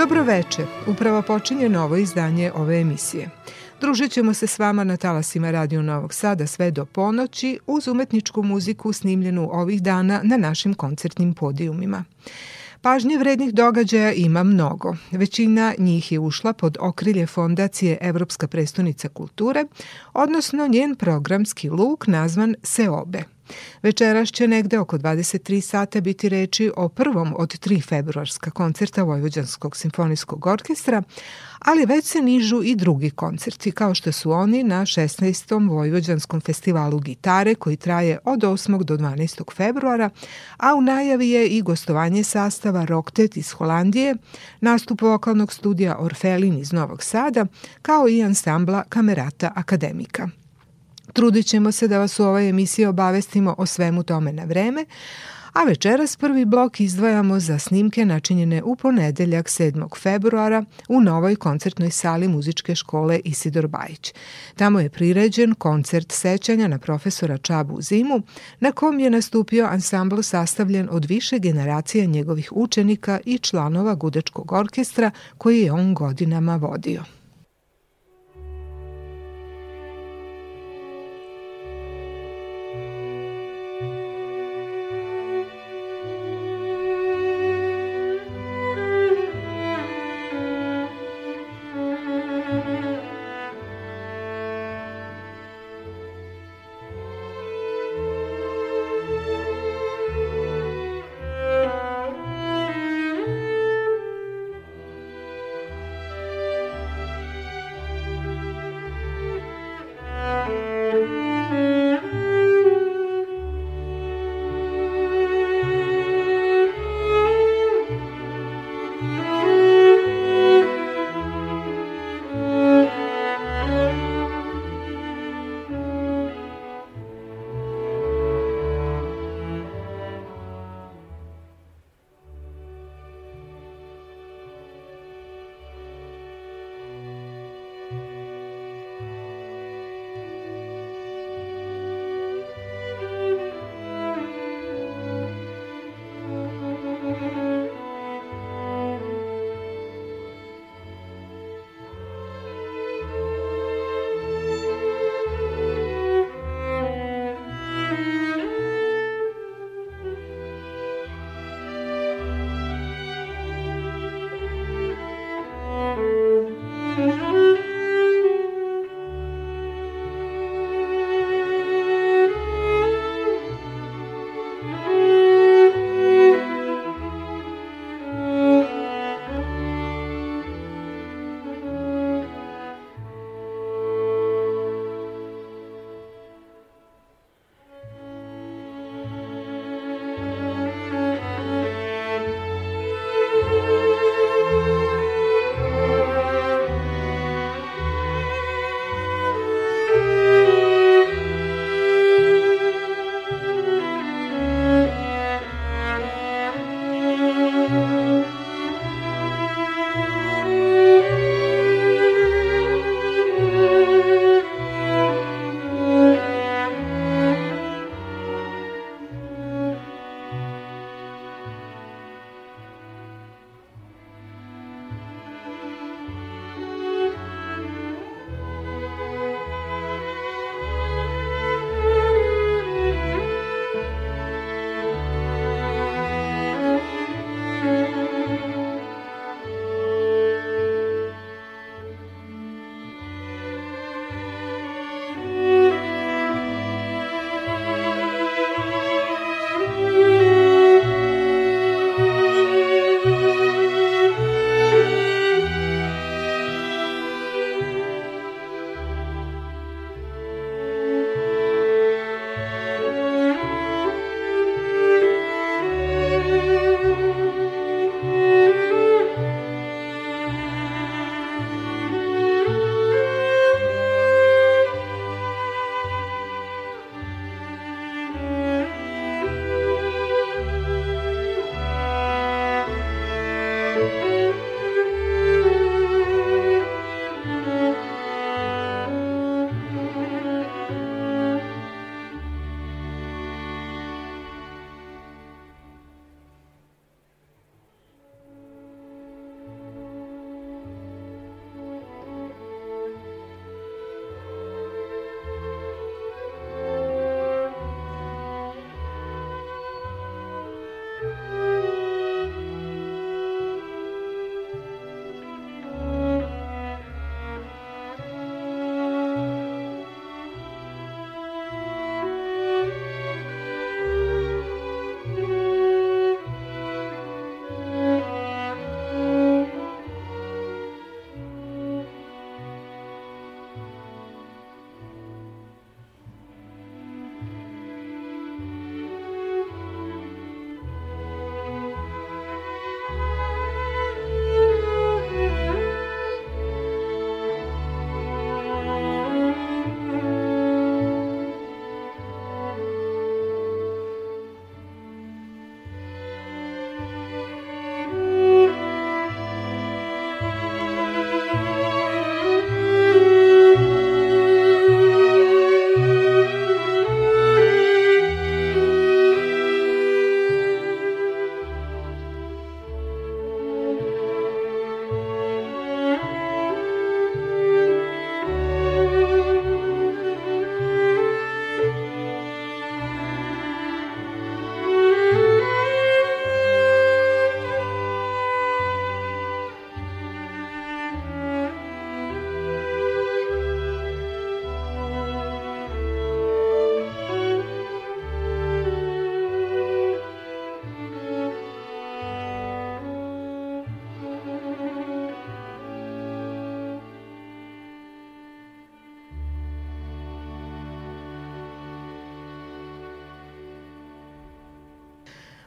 Dobroveče, upravo počinje novo izdanje ove emisije. Družit ćemo se s vama na talasima Radio Novog Sada sve do ponoći uz umetničku muziku snimljenu ovih dana na našim koncertnim podijumima. Pažnje vrednih događaja ima mnogo. Većina njih je ušla pod okrilje fondacije Evropska prestonica kulture, odnosno njen programski luk nazvan Seobe – Večeras će negde oko 23 sata biti reči o prvom od tri februarska koncerta Vojvođanskog simfonijskog orkestra, ali već se nižu i drugi koncerti, kao što su oni na 16. Vojvođanskom festivalu gitare koji traje od 8. do 12. februara, a u najavi je i gostovanje sastava Roktet iz Holandije, nastup vokalnog studija Orfelin iz Novog Sada, kao i ansambla Kamerata Akademika. Trudit ćemo se da vas u ovoj emisiji obavestimo o svemu tome na vreme, a večeras prvi blok izdvajamo za snimke načinjene u ponedeljak 7. februara u novoj koncertnoj sali muzičke škole Isidor Bajić. Tamo je priređen koncert sećanja na profesora Čabu Zimu, na kom je nastupio ansambl sastavljen od više generacija njegovih učenika i članova Gudečkog orkestra koji je on godinama vodio.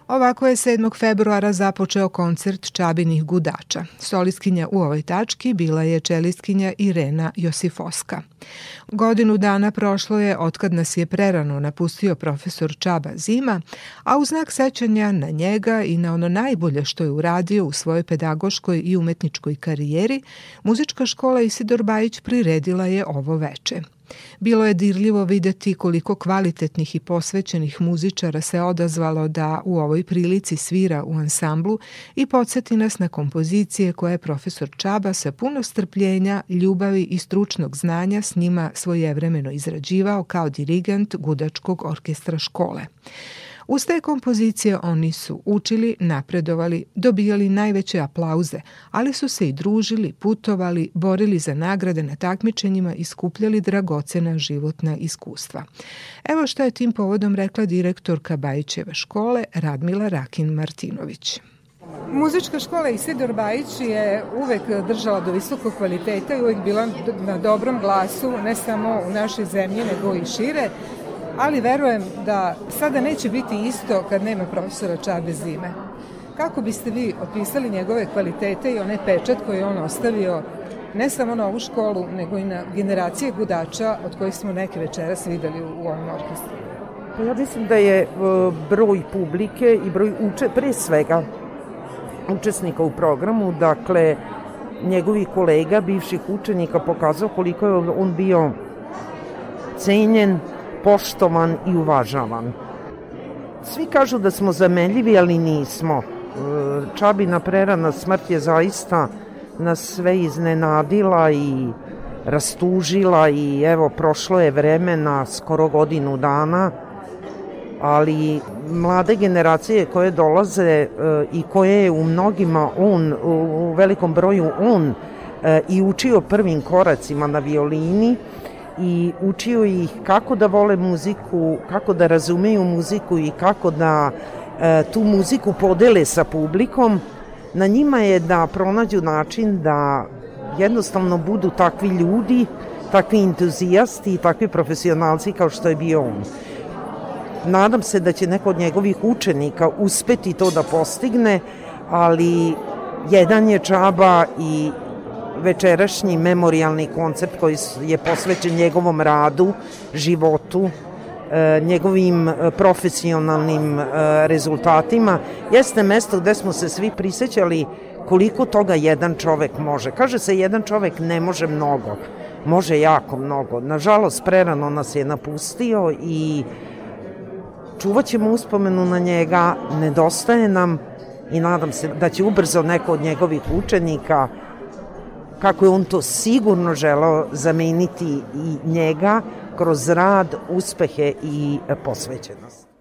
Ovako je 7. februara započeo koncert Čabinih gudača. Solistkinja u ovoj tački bila je čelistkinja Irena Josifoska. Godinu dana prošlo je otkad nas je prerano napustio profesor Čaba Zima, a u znak sećanja na njega i na ono najbolje što je uradio u svojoj pedagoškoj i umetničkoj karijeri, muzička škola Isidor Bajić priredila je ovo veče. Bilo je dirljivo videti koliko kvalitetnih i posvećenih muzičara se odazvalo da u ovoj prilici svira u ansamblu i podsjeti nas na kompozicije koje je profesor Čaba sa puno strpljenja, ljubavi i stručnog znanja s njima svojevremeno izrađivao kao dirigent Gudačkog orkestra škole. Uz te kompozicije oni su učili, napredovali, dobijali najveće aplauze, ali su se i družili, putovali, borili za nagrade na takmičenjima i skupljali dragocena životna iskustva. Evo što je tim povodom rekla direktorka Bajićeve škole Radmila Rakin-Martinović. Muzička škola Isidor Bajić je uvek držala do visokog kvaliteta i uvek bila na dobrom glasu, ne samo u našoj zemlji, nego i šire ali verujem da sada neće biti isto kad nema profesora Čabe Zime. Kako biste vi opisali njegove kvalitete i onaj pečat koji je on ostavio ne samo na ovu školu, nego i na generacije gudača od kojih smo neke večeras videli u ovom orkestru? Pa ja mislim da je e, broj publike i broj uče, pre svega učesnika u programu, dakle njegovih kolega, bivših učenika pokazao koliko je on bio cenjen, poštovan i uvažavan. Svi kažu da smo zamenljivi, ali nismo. E, Čabina prerana smrt je zaista nas sve iznenadila i rastužila i evo prošlo je vremena skoro godinu dana ali mlade generacije koje dolaze e, i koje je u mnogima on, u velikom broju on e, i učio prvim koracima na violini i učio ih kako da vole muziku, kako da razumeju muziku i kako da e, tu muziku podele sa publikom. Na njima je da pronađu način da jednostavno budu takvi ljudi, takvi entuzijasti i takvi profesionalci kao što je bio on. Nadam se da će neko od njegovih učenika uspeti to da postigne, ali jedan je Čaba i večerašnji memorialni koncert koji je posvećen njegovom radu, životu, e, njegovim e, profesionalnim e, rezultatima, jeste mesto gde smo se svi prisećali koliko toga jedan čovek može. Kaže se jedan čovek ne može mnogo, može jako mnogo. Nažalost, prerano nas je napustio i čuvat ćemo uspomenu na njega, nedostaje nam i nadam se da će ubrzo neko od njegovih učenika kako je on to sigurno želao zameniti i njega kroz rad, uspehe i posvećenost.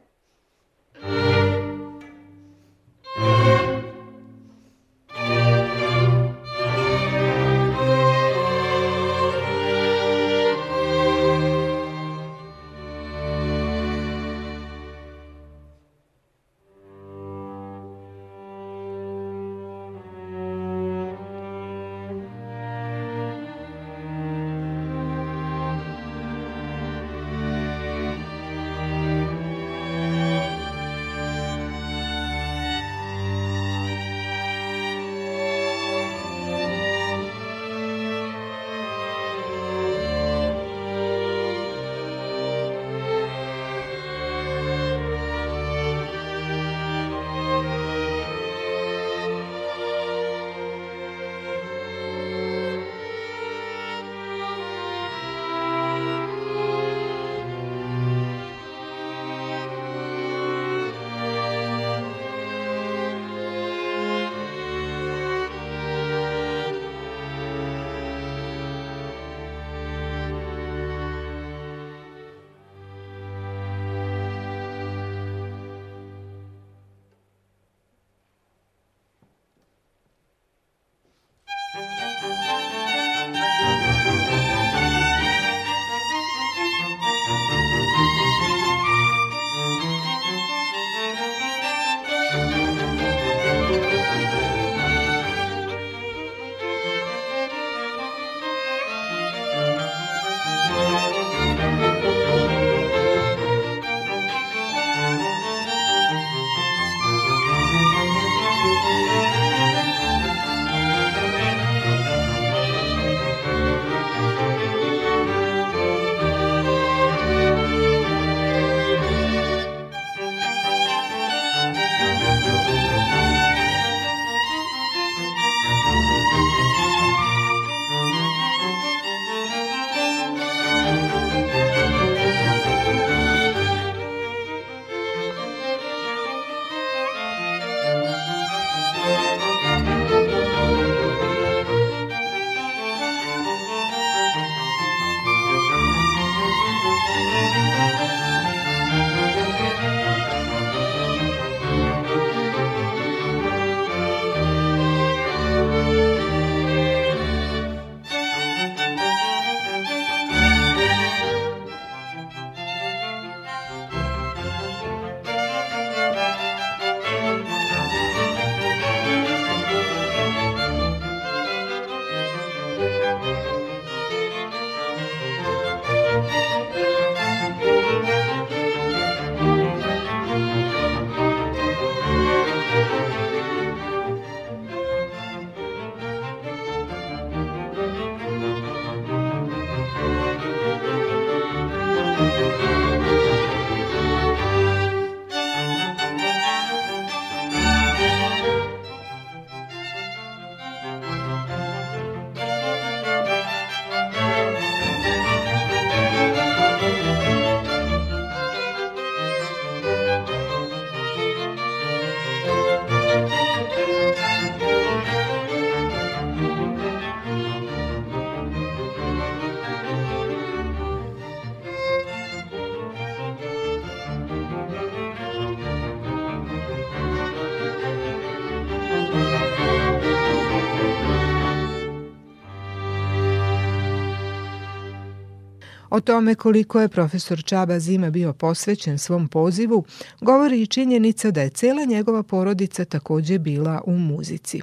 O tome koliko je profesor Čaba Zima bio posvećen svom pozivu, govori i činjenica da je cela njegova porodica takođe bila u muzici.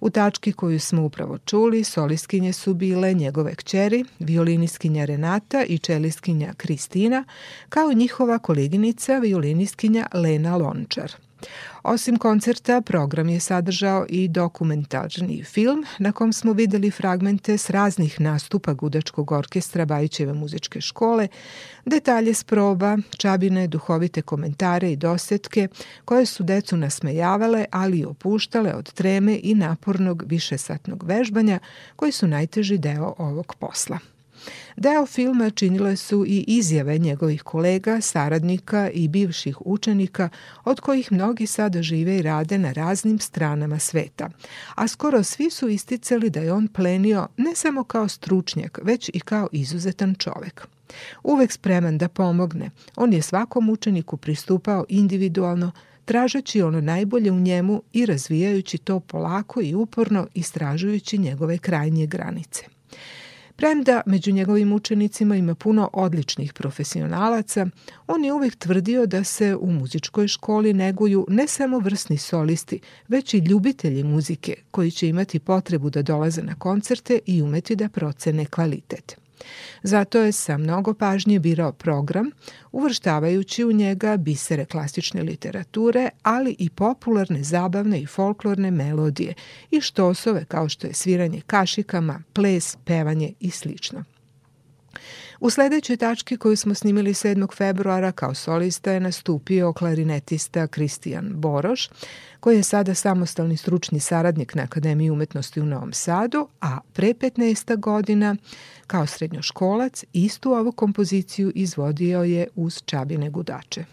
U tački koju smo upravo čuli, soliskinje su bile njegove kćeri, violiniskinja Renata i čeliskinja Kristina, kao njihova koleginica violiniskinja Lena Lončar. Osim koncerta, program je sadržao i dokumentarni film na kom smo videli fragmente s raznih nastupa Gudačkog orkestra Bajićeve muzičke škole, detalje s proba, čabine, duhovite komentare i dosetke koje su decu nasmejavale, ali i opuštale od treme i napornog višesatnog vežbanja koji su najteži deo ovog posla. Deo filma činile su i izjave njegovih kolega, saradnika i bivših učenika, od kojih mnogi sada žive i rade na raznim stranama sveta. A skoro svi su isticali da je on plenio ne samo kao stručnjak, već i kao izuzetan čovek. Uvek spreman da pomogne, on je svakom učeniku pristupao individualno, tražeći ono najbolje u njemu i razvijajući to polako i uporno istražujući njegove krajnje granice. Premda među njegovim učenicima ima puno odličnih profesionalaca, on je uvek tvrdio da se u muzičkoj školi neguju ne samo vrsni solisti, već i ljubitelji muzike koji će imati potrebu da dolaze na koncerte i umeti da procene kvalitet. Zato je sa mnogo pažnje birao program, uvrštavajući u njega bisere klasične literature, ali i popularne, zabavne i folklorne melodije i štosove kao što je sviranje kašikama, ples, pevanje i slično. U sledećoj tački koju smo snimili 7. februara kao solista je nastupio klarinetista Kristijan Boroš, koji je sada samostalni stručni saradnik na Akademiji umetnosti u Novom Sadu, a pre 15 godina kao srednjoškolac istu ovu kompoziciju izvodio je uz Čabine gudače.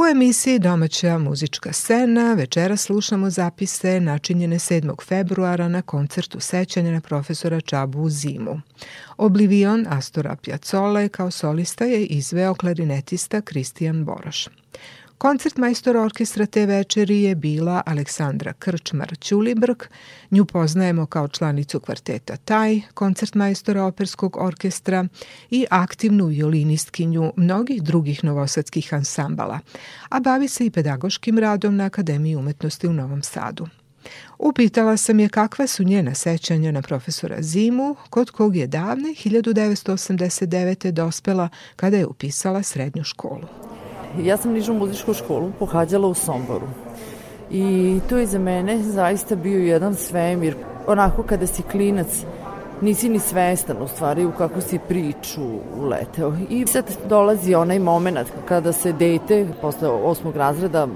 U emisiji Domaća muzička scena večera slušamo zapise načinjene 7. februara na koncertu sećanja na profesora Čabu Zimu. Oblivion Astora Piazzolla kao solista je izveo klarinetista Kristijan Boroš. Koncert majstora orkestra te večeri je bila Aleksandra Krčmar-Ćulibrk. Nju poznajemo kao članicu kvarteta Taj, koncert majstora operskog orkestra i aktivnu violinistkinju mnogih drugih novosadskih ansambala, a bavi se i pedagoškim radom na Akademiji umetnosti u Novom Sadu. Upitala sam je kakva su njena sećanja na profesora Zimu, kod kog je davne 1989. dospela kada je upisala srednju školu. Ja sam nižu muzičku školu pohađala u Somboru. I to je za mene zaista bio jedan svemir. Onako kada si klinac, nisi ni svestan u stvari u kakvu si priču uleteo. I sad dolazi onaj moment kada se dete posle osmog razreda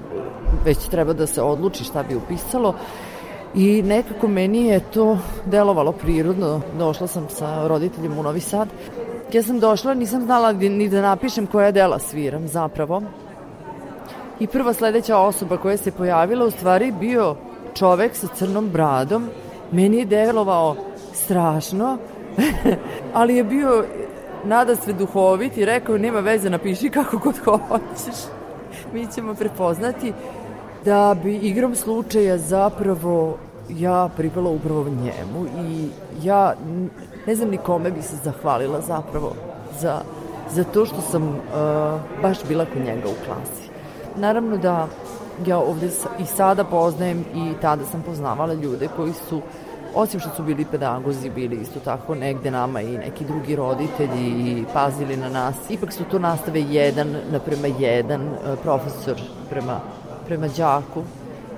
već treba da se odluči šta bi upisalo i nekako meni je to delovalo prirodno. Došla sam sa roditeljima u Novi Sad Ja sam došla, nisam znala ni da napišem koja dela sviram zapravo. I prva sledeća osoba koja se pojavila u stvari bio čovek sa crnom bradom. Meni je delovao strašno, ali je bio nada sve duhovit i rekao nema veze, napiši kako god hoćeš. Mi ćemo prepoznati da bi igrom slučaja zapravo ja pripala upravo njemu i ja ne znam ni kome bi se zahvalila zapravo za, za to što sam uh, baš bila kod njega u klasi. Naravno da ja ovde i sada poznajem i tada sam poznavala ljude koji su osim što su bili pedagozi, bili isto tako negde nama i neki drugi roditelji i pazili na nas. Ipak su to nastave jedan naprema jedan, uh, profesor prema, prema đaku.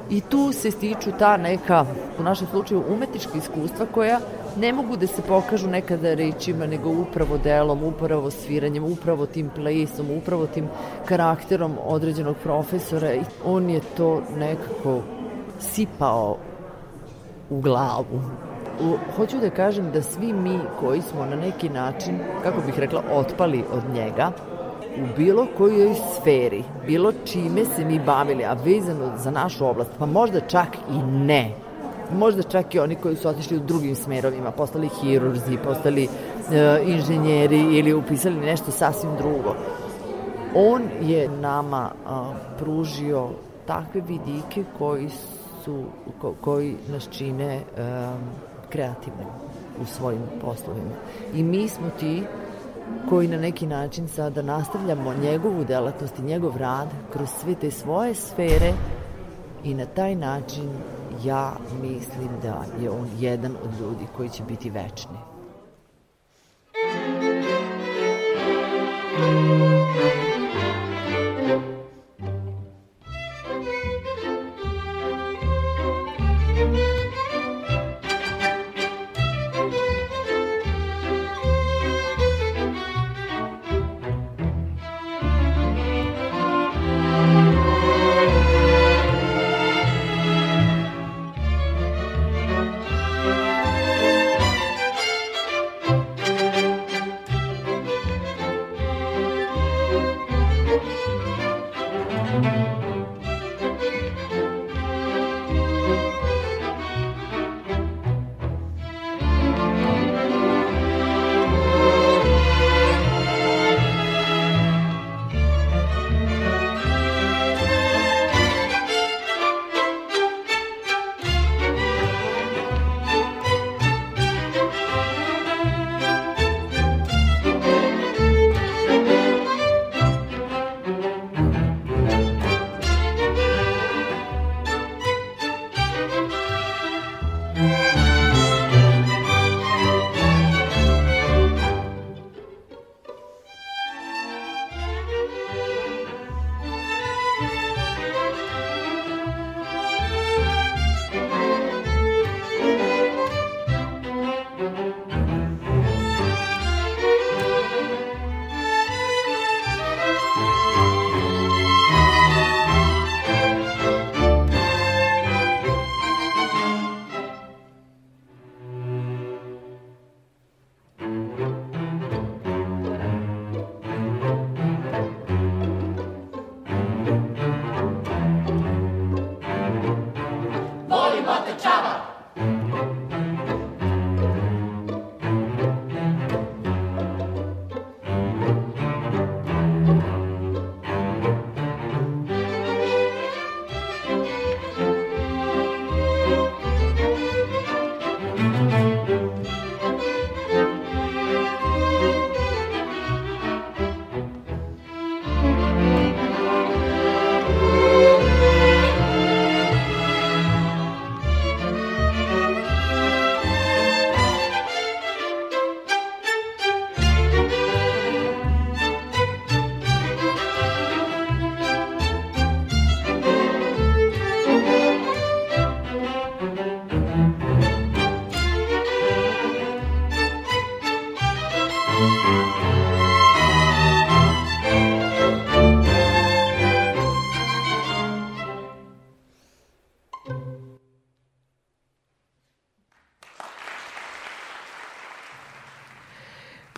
I tu se stiču ta neka, u našem slučaju, umetnička iskustva koja ne mogu da se pokažu nekada rečima, nego upravo delom, upravo sviranjem, upravo tim plesom, upravo tim karakterom određenog profesora on je to nekako sipao u glavu. Hoću da kažem da svi mi koji smo na neki način, kako bih rekla, otpali od njega, u bilo kojoj sferi, bilo čime se mi bavili, a vezano za našu oblast, pa možda čak i ne, možda čak i oni koji su otišli u drugim smerovima, postali hirurzi, postali e, inženjeri ili upisali nešto sasvim drugo. On je nama a, pružio takve vidike koji su ko, koji nas čine a, kreativnim u svojim poslovima. I mi smo ti koji na neki način sada nastavljamo njegovu delatnost i njegov rad kroz sve te svoje sfere i na taj način ja mislim da je on jedan od ljudi koji će biti večni. Thank you.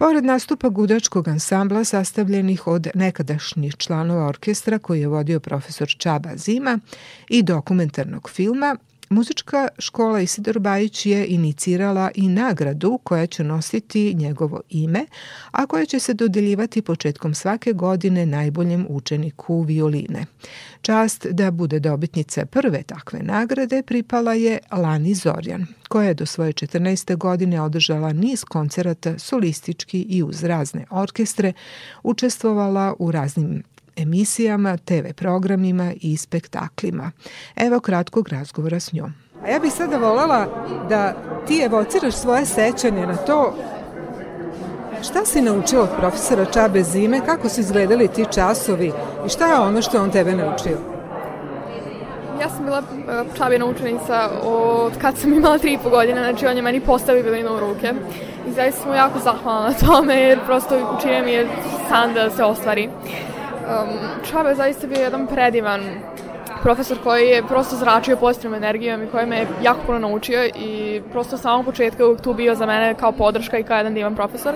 Pored nastupa gudačkog ansambla sastavljenih od nekadašnjih članova orkestra koji je vodio profesor Čaba Zima i dokumentarnog filma, Muzička škola Isidor Bajić je inicirala i nagradu koja će nositi njegovo ime, a koja će se dodeljivati početkom svake godine najboljem učeniku violine. Čast da bude dobitnica prve takve nagrade pripala je Lani Zorjan, koja je do svoje 14. godine održala niz koncerata solistički i uz razne orkestre, učestvovala u raznim emisijama, TV programima i spektaklima. Evo kratkog razgovora s njom. A ja bih sada volala da ti evociraš svoje sećanje na to Šta si naučila od profesora Čabe Zime, kako su izgledali ti časovi i šta je ono što on tebe naučio? Ja sam bila e, Čabina učenica od kad sam imala tri i po godine, znači on je meni postavio bilinu u ruke i zaista sam mu jako zahvalna na tome jer prosto učinio mi je san da se ostvari. Um, Čaba je zaista bio jedan predivan profesor koji je prosto zračio pozitivnom energijom i koji me je jako puno naučio i prosto od samog početka uvijek tu bio za mene kao podrška i kao jedan divan profesor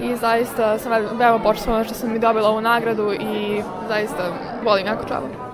i zaista sam veoma počestva što sam mi dobila ovu nagradu i zaista volim jako Čabu.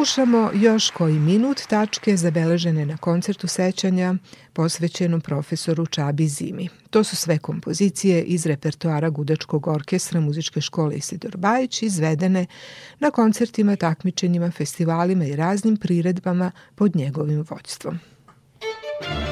Slušamo još koji minut tačke zabeležene na koncertu sećanja posvećenom profesoru Čabi Zimi. To su sve kompozicije iz repertoara Gudačkog orkestra muzičke škole Isidor Bajić izvedene na koncertima, takmičenjima, festivalima i raznim priredbama pod njegovim vođstvom. U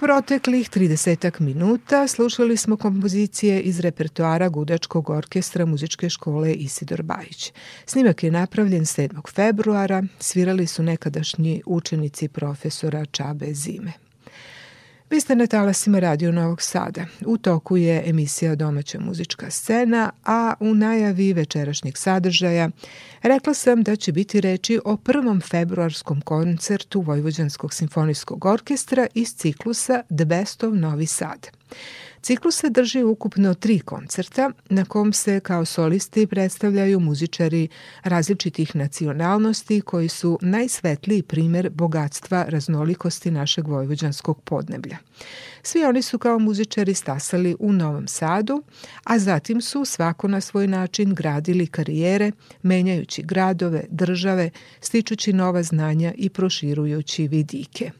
proteklih 30 minuta slušali smo kompozicije iz repertoara Gudačkog orkestra muzičke škole Isidor Bajić. Snimak je napravljen 7. februara, svirali su nekadašnji učenici profesora Čabe Zime. Vi ste na talasima Radio Novog Sada. U toku je emisija Domaća muzička scena, a u najavi večerašnjeg sadržaja rekla sam da će biti reči o prvom februarskom koncertu Vojvođanskog simfonijskog orkestra iz ciklusa The Best of Novi Sad. Ciklus se drži ukupno tri koncerta na kom se kao solisti predstavljaju muzičari različitih nacionalnosti koji su najsvetliji primer bogatstva raznolikosti našeg vojvođanskog podneblja. Svi oni su kao muzičari stasali u Novom Sadu, a zatim su svako na svoj način gradili karijere, menjajući gradove, države, stičući nova znanja i proširujući vidike.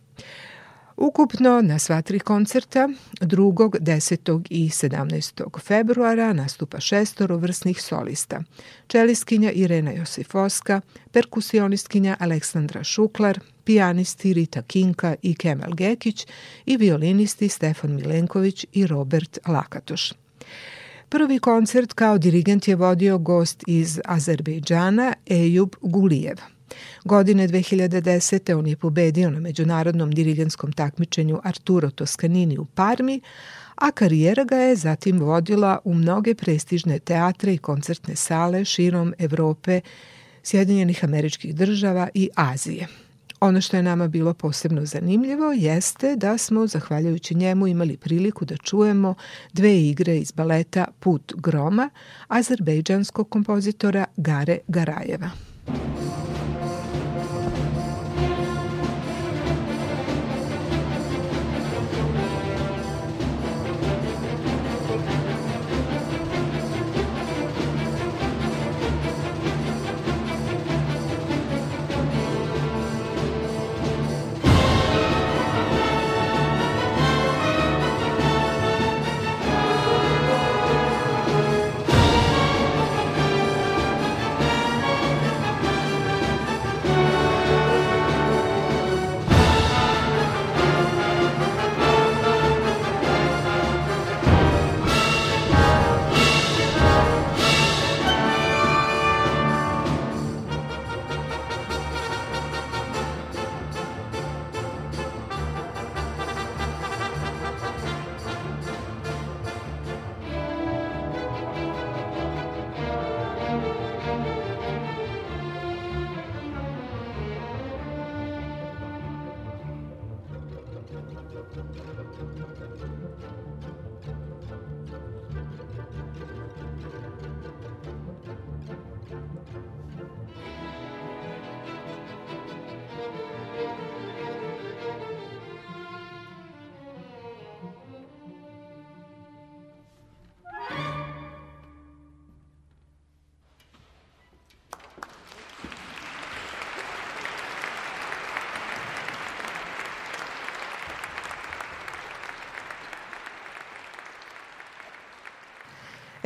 Ukupno na sva tri koncerta 2. 10. i 17. februara nastupa šestoro vrsnih solista. Čeliskinja Irena Josifoska, perkusionistkinja Aleksandra Šuklar, pijanisti Rita Kinka i Kemal Gekić i violinisti Stefan Milenković i Robert Lakatoš. Prvi koncert kao dirigent je vodio gost iz Azerbejdžana Ejub Gulijev. Godine 2010. on je pobedio na međunarodnom dirigenskom takmičenju Arturo Toscanini u Parmi, a karijera ga je zatim vodila u mnoge prestižne teatre i koncertne sale širom Evrope, Sjedinjenih američkih država i Azije. Ono što je nama bilo posebno zanimljivo jeste da smo, zahvaljujući njemu, imali priliku da čujemo dve igre iz baleta Put groma azerbejdžanskog kompozitora Gare Garajeva.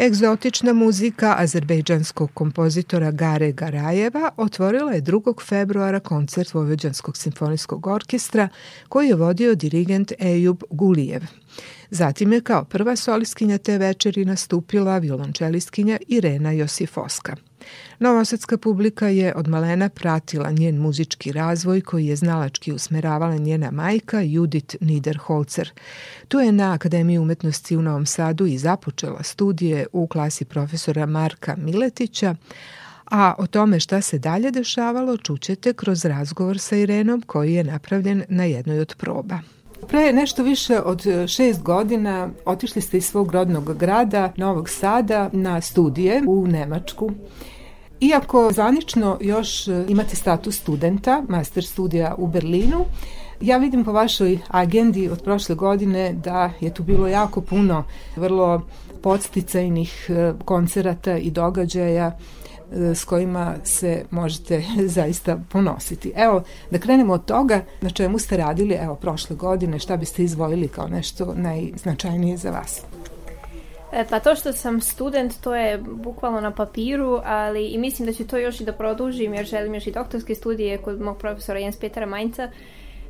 Egzotična muzika azerbejdžanskog kompozitora Gare Garajeva otvorila je 2. februara koncert Vojvođanskog simfonijskog orkestra koji je vodio dirigent Ejub Gulijev. Zatim je kao prva soliskinja te večeri nastupila violončelistkinja Irena Josifoska. Novosadska publika je od malena pratila njen muzički razvoj koji je znalački usmeravala njena majka Judith Niederholzer. Tu je na Akademiji umetnosti u Novom Sadu i započela studije u klasi profesora Marka Miletića, a o tome šta se dalje dešavalo čućete kroz razgovor sa Irenom koji je napravljen na jednoj od proba. Pre nešto više od šest godina otišli ste iz svog rodnog grada, Novog Sada, na studije u Nemačku. Iako zvanično još e, imate status studenta, master studija u Berlinu, ja vidim po vašoj agendi od prošle godine da je tu bilo jako puno vrlo podsticajnih e, koncerata i događaja e, s kojima se možete zaista ponositi. Evo, da krenemo od toga na čemu ste radili, evo, prošle godine, šta biste izvojili kao nešto najznačajnije za vas. E, pa to što sam student, to je bukvalno na papiru, ali i mislim da ću to još i da produžim jer želim još i doktorske studije kod mog profesora Jens Petera Mainca.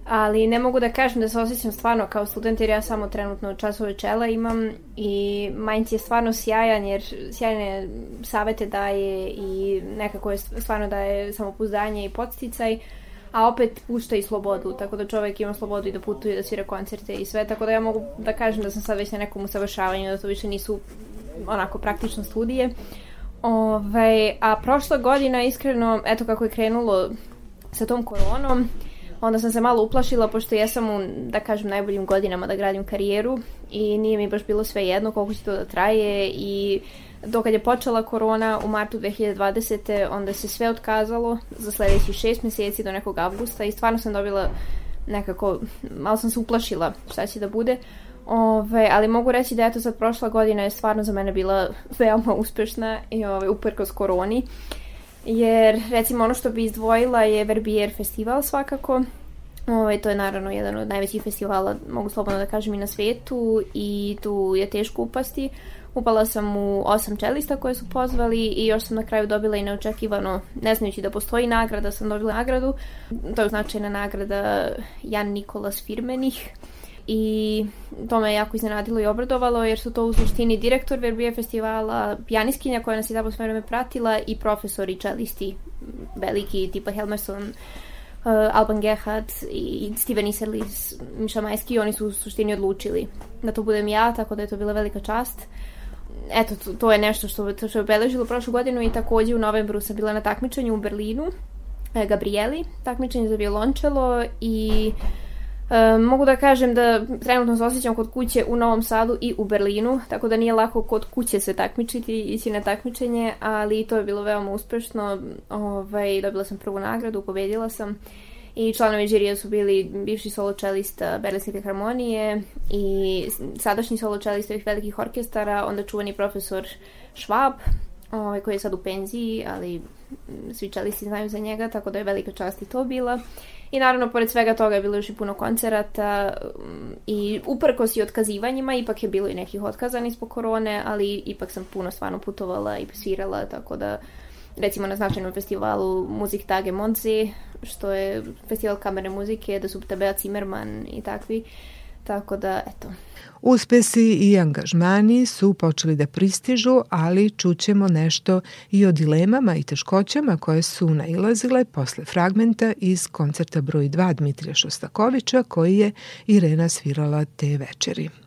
Ali ne mogu da kažem da se osjećam stvarno kao student jer ja samo trenutno časove čela imam i Mainz je stvarno sjajan jer sjajne savete daje i nekako je stvarno daje samopouzdanje i podsticaj a opet pušta i slobodu, tako da čovek ima slobodu i da putuje, da svira koncerte i sve, tako da ja mogu da kažem da sam sad već na nekom usavršavanju, da to više nisu onako praktično studije. Ove, a prošla godina iskreno, eto kako je krenulo sa tom koronom, onda sam se malo uplašila pošto ja sam u, da kažem, najboljim godinama da gradim karijeru i nije mi baš bilo sve jedno koliko će to da traje i dokad je počela korona u martu 2020. onda se sve otkazalo za sledećih šest meseci do nekog avgusta i stvarno sam dobila nekako, malo sam se uplašila šta će da bude. Ove, ali mogu reći da eto sad prošla godina je stvarno za mene bila veoma uspešna i ove, uprkos koroni. Jer recimo ono što bi izdvojila je Verbier festival svakako. Ove, to je naravno jedan od najvećih festivala, mogu slobodno da kažem i na svetu i tu je teško upasti. Upala sam u osam čelista koje su pozvali i još sam na kraju dobila i neočekivano, ne znajući da postoji nagrada, sam dobila nagradu. To je značajna nagrada Jan Nikolas Firmenih i to me jako iznenadilo i obradovalo jer su to u suštini direktor Verbier festivala, pijaniskinja koja nas je tamo sve vreme pratila i profesori čelisti veliki tipa Helmerson, uh, Alban Gerhard i Steven Iserlis, Miša Majski, oni su u suštini odlučili da to budem ja, tako da je to bila velika čast. Eto, to, to je nešto što, što je obeležilo prošlu godinu i takođe u novembru sam bila na takmičenju u Berlinu, e, Gabrieli, takmičenje za violončelo i uh, E, mogu da kažem da trenutno se osjećam kod kuće u Novom Sadu i u Berlinu, tako da nije lako kod kuće se takmičiti, ići na takmičenje, ali to je bilo veoma uspešno. Ovaj, dobila sam prvu nagradu, pobedila sam i članovi žirija su bili bivši solo čelista Berlinske filharmonije i sadašnji solo čelista ovih velikih orkestara, onda čuvani profesor Schwab, ovaj, koji je sad u penziji, ali svi čelisti znaju za njega, tako da je velika čast i to bila. I naravno, pored svega toga je bilo još i puno koncerata mm, i uprkos i otkazivanjima, ipak je bilo i nekih otkazani zbog korone, ali ipak sam puno stvarno putovala i svirala, tako da recimo na značajnom festivalu Muzik Tage Monzi, što je festival kamerne muzike, da su Tabea Zimmerman i takvi, tako da, eto, Uspesi i angažmani su počeli da pristižu, ali čućemo nešto i o dilemama i teškoćama koje su nailazile posle fragmenta iz koncerta broj 2 Dmitrija Šostakovića koji je Irena svirala te večeri.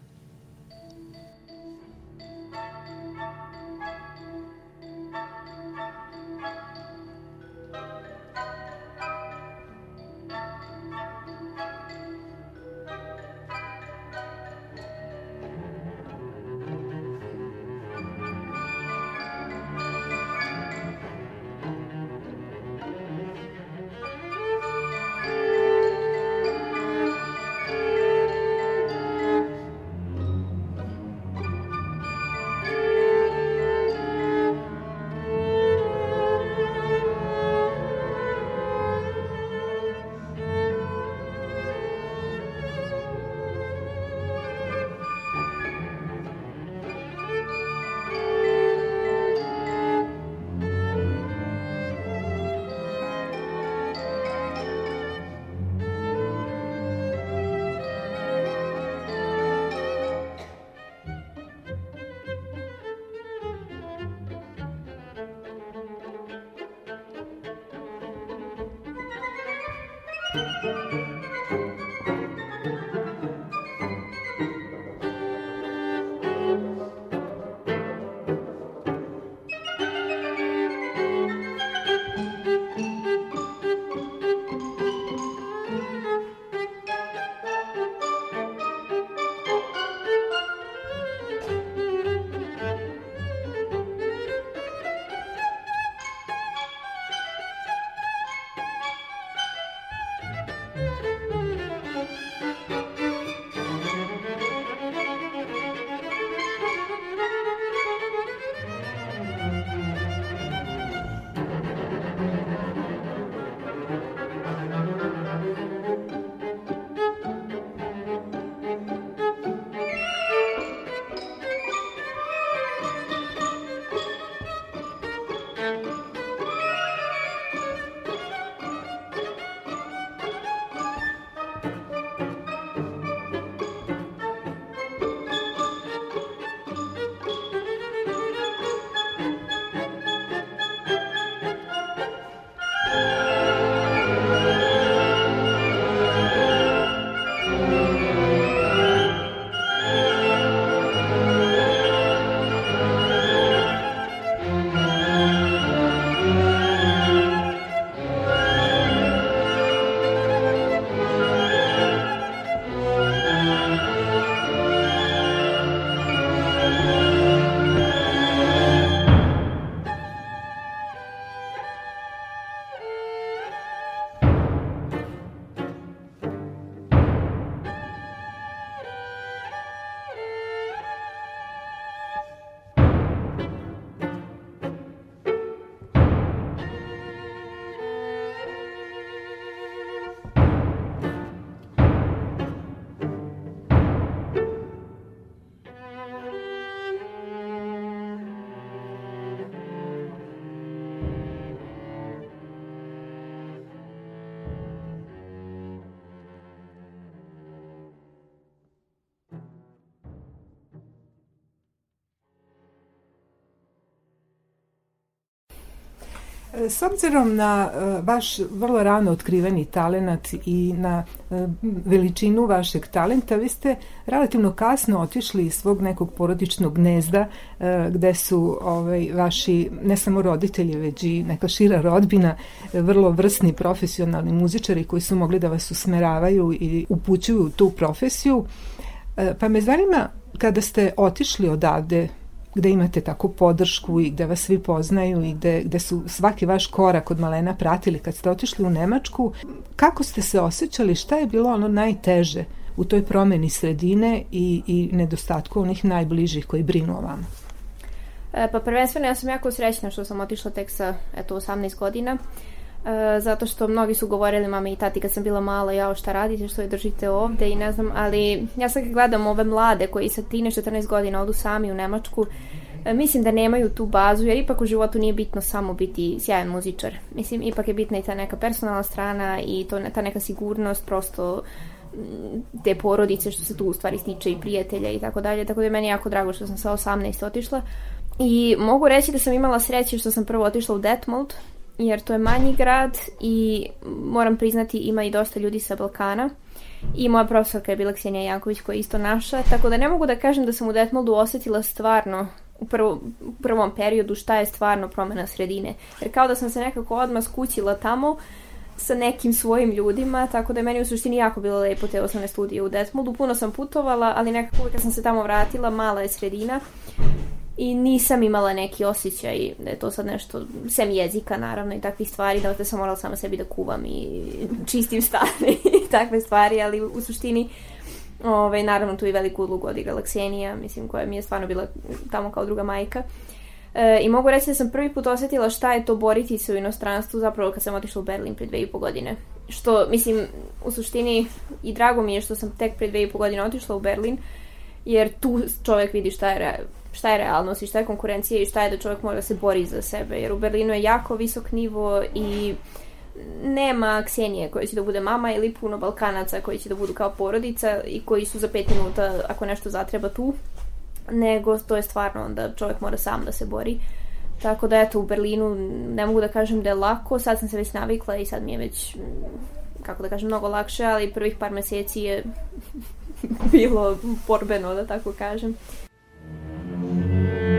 S obzirom na uh, vaš vrlo rano otkriveni talenat i na uh, veličinu vašeg talenta, vi ste relativno kasno otišli iz svog nekog porodičnog gnezda uh, gde su ovaj, vaši ne samo roditelji, već i neka šira rodbina, vrlo vrsni profesionalni muzičari koji su mogli da vas usmeravaju i upućuju tu profesiju. Pa me zanima kada ste otišli odavde gde imate tako podršku i gde vas svi poznaju i gde, gde su svaki vaš korak od malena pratili kad ste otišli u Nemačku, kako ste se osjećali, šta je bilo ono najteže u toj promeni sredine i, i nedostatku onih najbližih koji brinu o vama? E, pa prvenstveno ja sam jako srećna što sam otišla tek sa eto, 18 godina. E, zato što mnogi su govorili mama i tati kad sam bila mala, jao šta radite, što je držite ovde i ne znam, ali ja sad gledam ove mlade koji sa 13-14 godina odu sami u Nemačku, e, mislim da nemaju tu bazu, jer ipak u životu nije bitno samo biti sjajan muzičar. Mislim, ipak je bitna i ta neka personalna strana i to, ta neka sigurnost, prosto te porodice što se tu u stvari stiče i prijatelja i tako dalje, tako da je meni jako drago što sam sa 18 otišla. I mogu reći da sam imala sreće što sam prvo otišla u Detmold, jer to je manji grad i moram priznati ima i dosta ljudi sa Balkana. I moja profesorka je bila Ksenija Janković koja je isto naša, tako da ne mogu da kažem da sam u Detmoldu osetila stvarno u, prvo, u prvom periodu šta je stvarno promena sredine. Jer kao da sam se nekako odmah skućila tamo sa nekim svojim ljudima, tako da je meni u suštini jako bilo lepo te osnovne studije u Detmoldu. Puno sam putovala, ali nekako kad sam se tamo vratila, mala je sredina i nisam imala neki osjećaj da je to sad nešto, sem jezika naravno i takvih stvari, da sam morala sama sebi da kuvam i čistim stan i takve stvari, ali u suštini ovaj, naravno tu i veliku ulogu odigrala Ksenija, mislim, koja mi je stvarno bila tamo kao druga majka. E, I mogu reći da sam prvi put osetila šta je to boriti se u inostranstvu zapravo kad sam otišla u Berlin pre dve i po godine. Što, mislim, u suštini i drago mi je što sam tek pre dve i po godine otišla u Berlin, jer tu čovek vidi šta je šta je realnost i šta je konkurencija i šta je da čovjek mora da se bori za sebe. Jer u Berlinu je jako visok nivo i nema Ksenije koja će da bude mama ili puno Balkanaca koji će da budu kao porodica i koji su za pet minuta ako nešto zatreba tu, nego to je stvarno onda čovjek mora sam da se bori. Tako da eto u Berlinu ne mogu da kažem da je lako, sad sam se već navikla i sad mi je već kako da kažem mnogo lakše, ali prvih par meseci je bilo borbeno da tako kažem. Amen.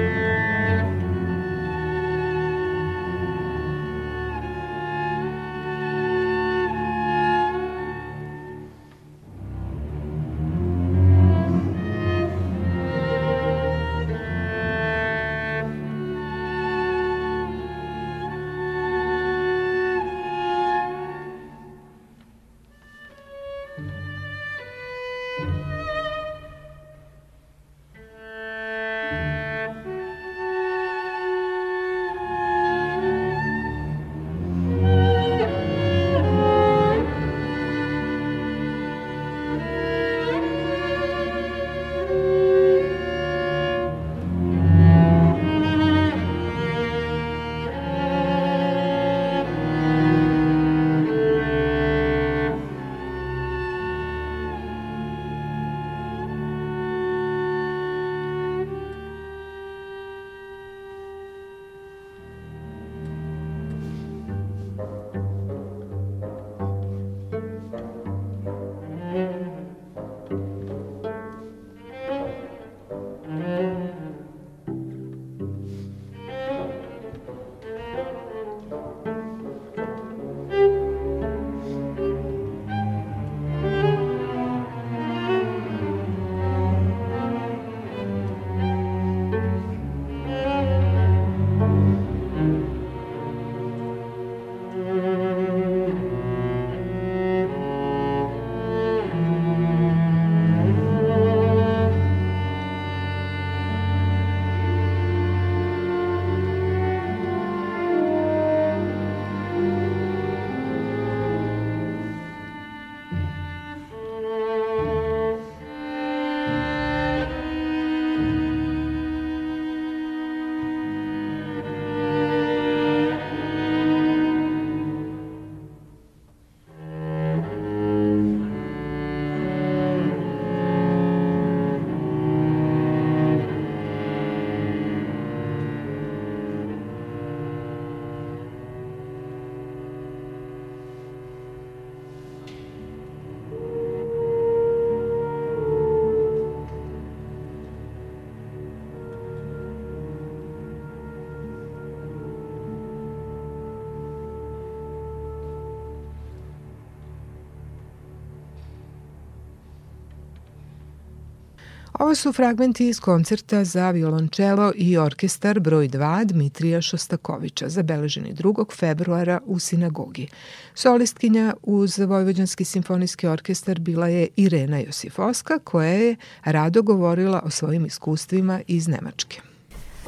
Ovo su fragmenti iz koncerta za violončelo i orkestar broj 2 Dmitrija Šostakovića, zabeleženi 2. februara u sinagogi. Solistkinja uz Vojvođanski simfonijski orkestar bila je Irena Josifovska, koja je rado govorila o svojim iskustvima iz Nemačke.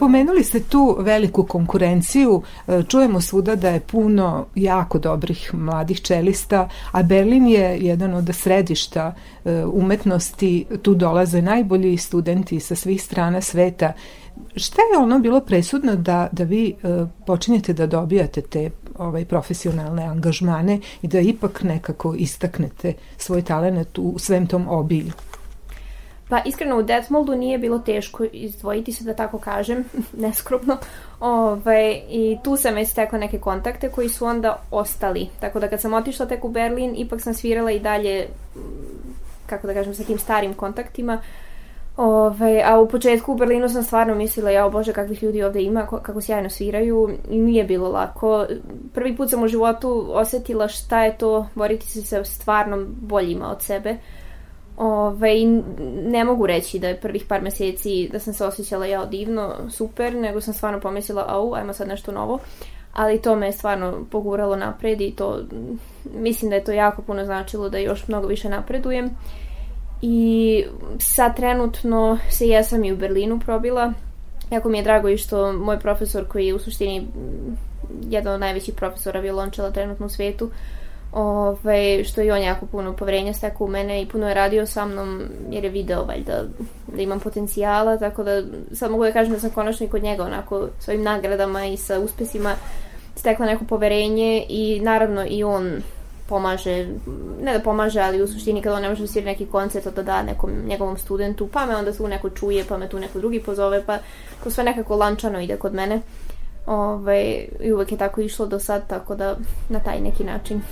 Pomenuli ste tu veliku konkurenciju, e, čujemo svuda da je puno jako dobrih mladih čelista, a Berlin je jedan od središta e, umetnosti, tu dolaze najbolji studenti sa svih strana sveta. Šta je ono bilo presudno da, da vi e, počinjete da dobijate te ovaj profesionalne angažmane i da ipak nekako istaknete svoj talent u svem tom obilju? Pa iskreno u Detmoldu nije bilo teško izdvojiti se da tako kažem, neskrupno. Ove, ovaj, I tu sam već stekla neke kontakte koji su onda ostali. Tako da kad sam otišla tek u Berlin, ipak sam svirala i dalje, kako da kažem, sa tim starim kontaktima. Ove, ovaj, a u početku u Berlinu sam stvarno mislila, ja bože kakvih ljudi ovde ima, kako sjajno sviraju i nije bilo lako. Prvi put sam u životu osetila šta je to boriti se sa stvarno boljima od sebe. Ove, ne mogu reći da je prvih par meseci da sam se osjećala ja divno, super, nego sam stvarno pomislila, au, ajmo sad nešto novo. Ali to me je stvarno poguralo napred i to, mislim da je to jako puno značilo da još mnogo više napredujem. I sad trenutno se jesam i u Berlinu probila. Jako mi je drago i što moj profesor koji je u suštini jedan od najvećih profesora violončela trenutno u svetu, Ove, što i on jako puno poverenja stekao u mene i puno je radio sa mnom jer je video valjda da imam potencijala, tako da sad mogu da kažem da sam konačno i kod njega onako svojim nagradama i sa uspesima stekla neko poverenje i naravno i on pomaže, ne da pomaže, ali u suštini kada on ne može da neki koncert, da da nekom njegovom studentu, pa me onda tu neko čuje, pa me tu neko drugi pozove, pa to sve nekako lančano ide kod mene. Ove, I uvek je tako išlo do sad, tako da na taj neki način.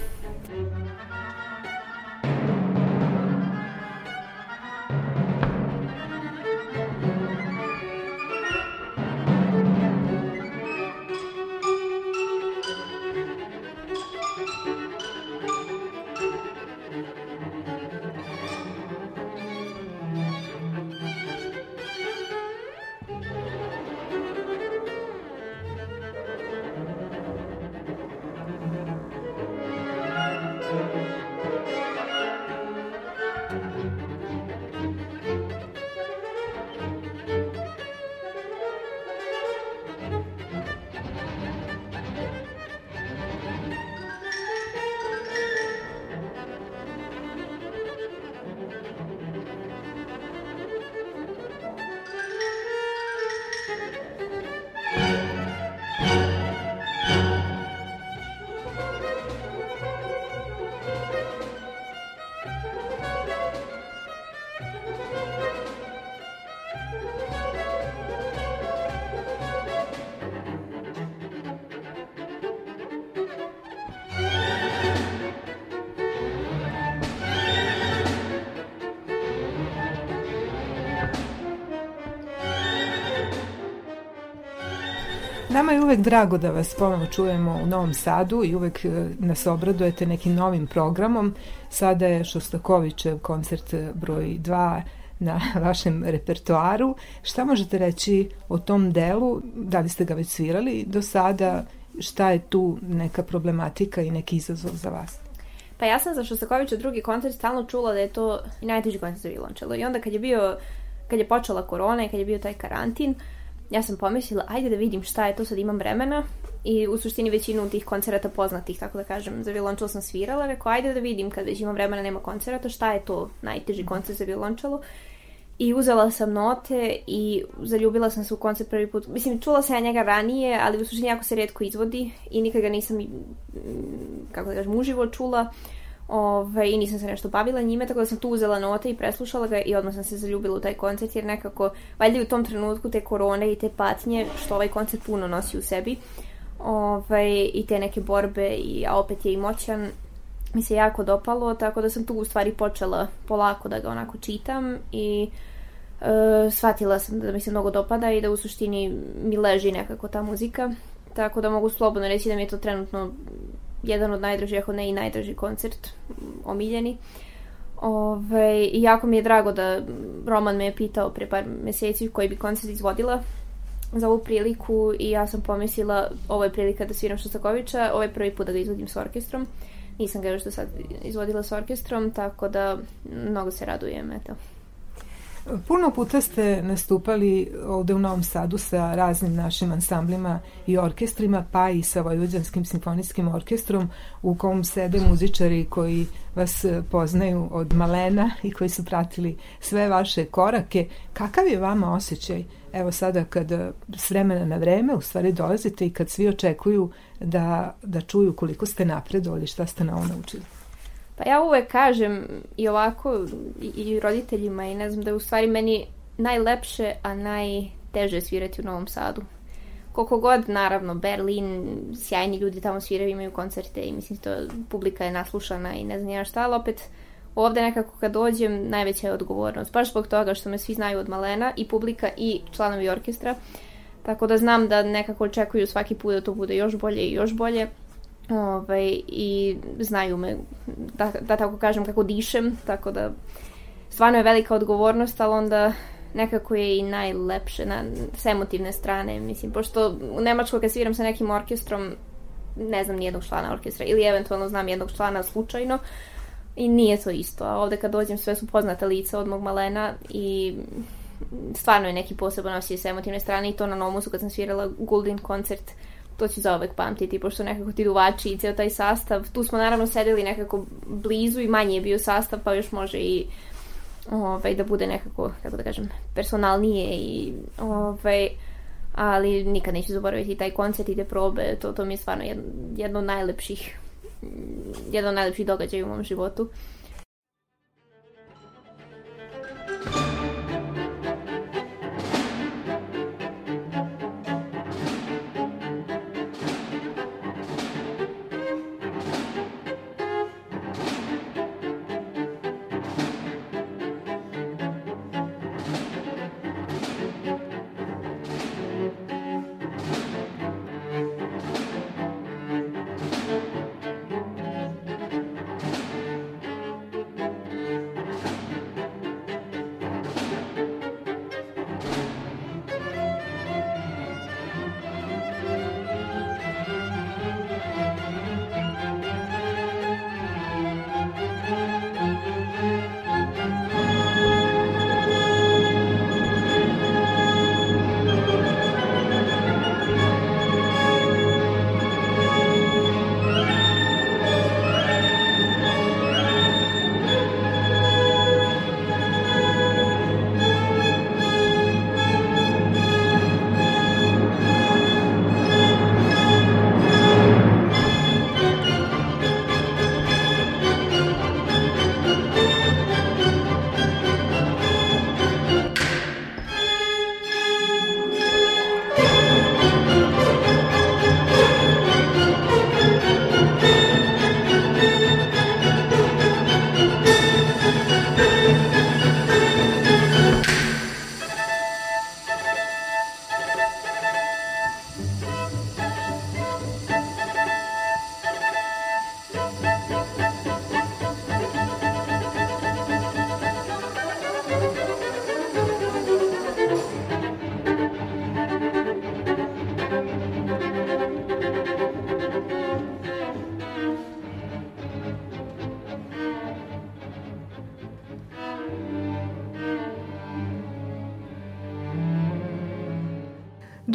Uvek drago da vas ponovno čujemo u Novom Sadu i uvek e, nas obradujete nekim novim programom. Sada je Šostakovićev koncert broj 2 na vašem repertoaru. Šta možete reći o tom delu? Da li ste ga već svirali do sada? Šta je tu neka problematika i neki izazov za vas? Pa ja sam za Šostakovića drugi koncert stalno čula da je to najteži koncert za violončelo. I onda kad je bio, kad je počela korona i kad je bio taj karantin, uh, ja sam pomislila, ajde da vidim šta je to, sad imam vremena i u suštini većinu tih koncerata poznatih, tako da kažem, za violončelo sam svirala, rekao, ajde da vidim kad već imam vremena, nema koncerata, šta je to najteži koncert za violončelo. I uzela sam note i zaljubila sam se u koncert prvi put. Mislim, čula sam ja njega ranije, ali u suštini jako se redko izvodi i nikad ga nisam, kako da kažem, uživo čula. Uh, Ove, I nisam se nešto bavila njime, tako da sam tu uzela note i preslušala ga i odmah sam se zaljubila u taj koncert, jer nekako, valjda u tom trenutku te korone i te patnje, što ovaj koncert puno nosi u sebi, ove, i te neke borbe, i, a opet je i moćan, mi se jako dopalo, tako da sam tu u stvari počela polako da ga onako čitam i e, shvatila sam da mi se mnogo dopada i da u suštini mi leži nekako ta muzika, tako da mogu slobodno reći da mi je to trenutno jedan od najdražih, ako ne i najdraži koncert, omiljeni. Ove, I jako mi je drago da Roman me je pitao pre par meseci koji bi koncert izvodila za ovu priliku i ja sam pomislila ovo je prilika da sviram Šostakovića, ovo je prvi put da ga izvodim s orkestrom. Nisam ga još do sad izvodila s orkestrom, tako da mnogo se radujem, eto. Puno puta ste nastupali ovde u Novom Sadu sa raznim našim ansamblima i orkestrima, pa i sa Vojvođanskim simfonijskim orkestrom u kom sede muzičari koji vas poznaju od malena i koji su pratili sve vaše korake. Kakav je vama osjećaj evo sada kad s vremena na vreme u stvari dolazite i kad svi očekuju da, da čuju koliko ste napredovali, šta ste na ovo naučili? Pa ja uvek kažem i ovako i, i roditeljima i ne znam da je u stvari meni najlepše, a najteže svirati u Novom Sadu. Koliko god, naravno, Berlin, sjajni ljudi tamo sviraju, imaju koncerte i mislim to publika je naslušana i ne znam ja šta, ali opet ovde nekako kad dođem najveća je odgovornost. Baš zbog toga što me svi znaju od malena i publika i članovi orkestra. Tako da znam da nekako očekuju svaki put da to bude još bolje i još bolje. Ovaj, I znaju me, da, da tako kažem, kako dišem, tako da stvarno je velika odgovornost, ali onda nekako je i najlepše na, s emotivne strane, mislim, pošto u Nemačkoj kad sviram sa nekim orkestrom, ne znam nijednog člana orkestra, ili eventualno znam jednog člana slučajno, i nije to isto, a ovde kad dođem sve su poznata lica od mog malena i stvarno je neki poseban osjećaj s emotivne strane i to na Nomusu kad sam svirala Guldin koncert to ću zaovek pamtiti, pošto nekako ti duvači i ceo taj sastav, tu smo naravno sedeli nekako blizu i manje je bio sastav, pa još može i ovaj, da bude nekako, kako da kažem, personalnije i ovaj, ali nikad neću zaboraviti taj koncert i te probe, to, to mi je stvarno jedno, jedno od najlepših jedan od najlepših događaja u mom životu.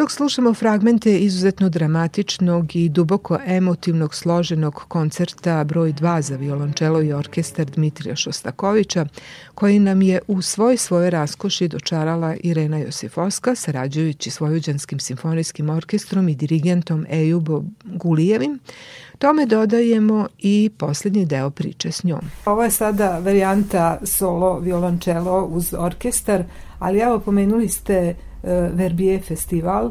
Dok slušamo fragmente izuzetno dramatičnog i duboko emotivnog složenog koncerta broj 2 za violončelo i orkestar Dmitrija Šostakovića, koji nam je u svoj svoje raskoši dočarala Irena Josifovska, sarađujući s Vojuđanskim simfonijskim orkestrom i dirigentom Ejubom Gulijevim, tome dodajemo i poslednji deo priče s njom. Ovo je sada varijanta solo violončelo uz orkestar, ali evo pomenuli ste Verbier festival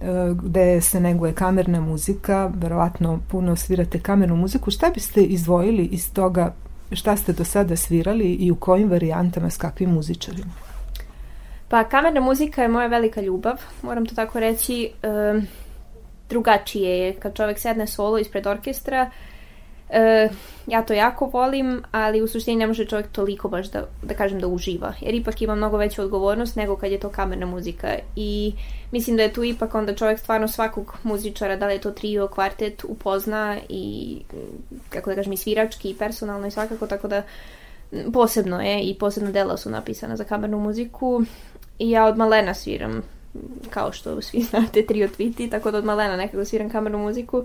eh, gde se neguje kamerna muzika, verovatno puno svirate kamernu muziku. Šta biste izdvojili iz toga šta ste do sada svirali i u kojim varijantama s kakvim muzičarima? Pa kamerna muzika je moja velika ljubav, moram to tako reći. E, drugačije je kad čovek sedne solo ispred orkestra, E, ja to jako volim, ali u suštini ne može čovjek toliko baš da, da kažem da uživa, jer ipak ima mnogo veću odgovornost nego kad je to kamerna muzika i mislim da je tu ipak onda čovjek stvarno svakog muzičara, da li je to trio, kvartet, upozna i kako da kažem i svirački i personalno i svakako, tako da posebno je i posebno dela su napisana za kamernu muziku i ja od malena sviram kao što svi znate trio Twiti, tako da od malena nekako sviram kamernu muziku.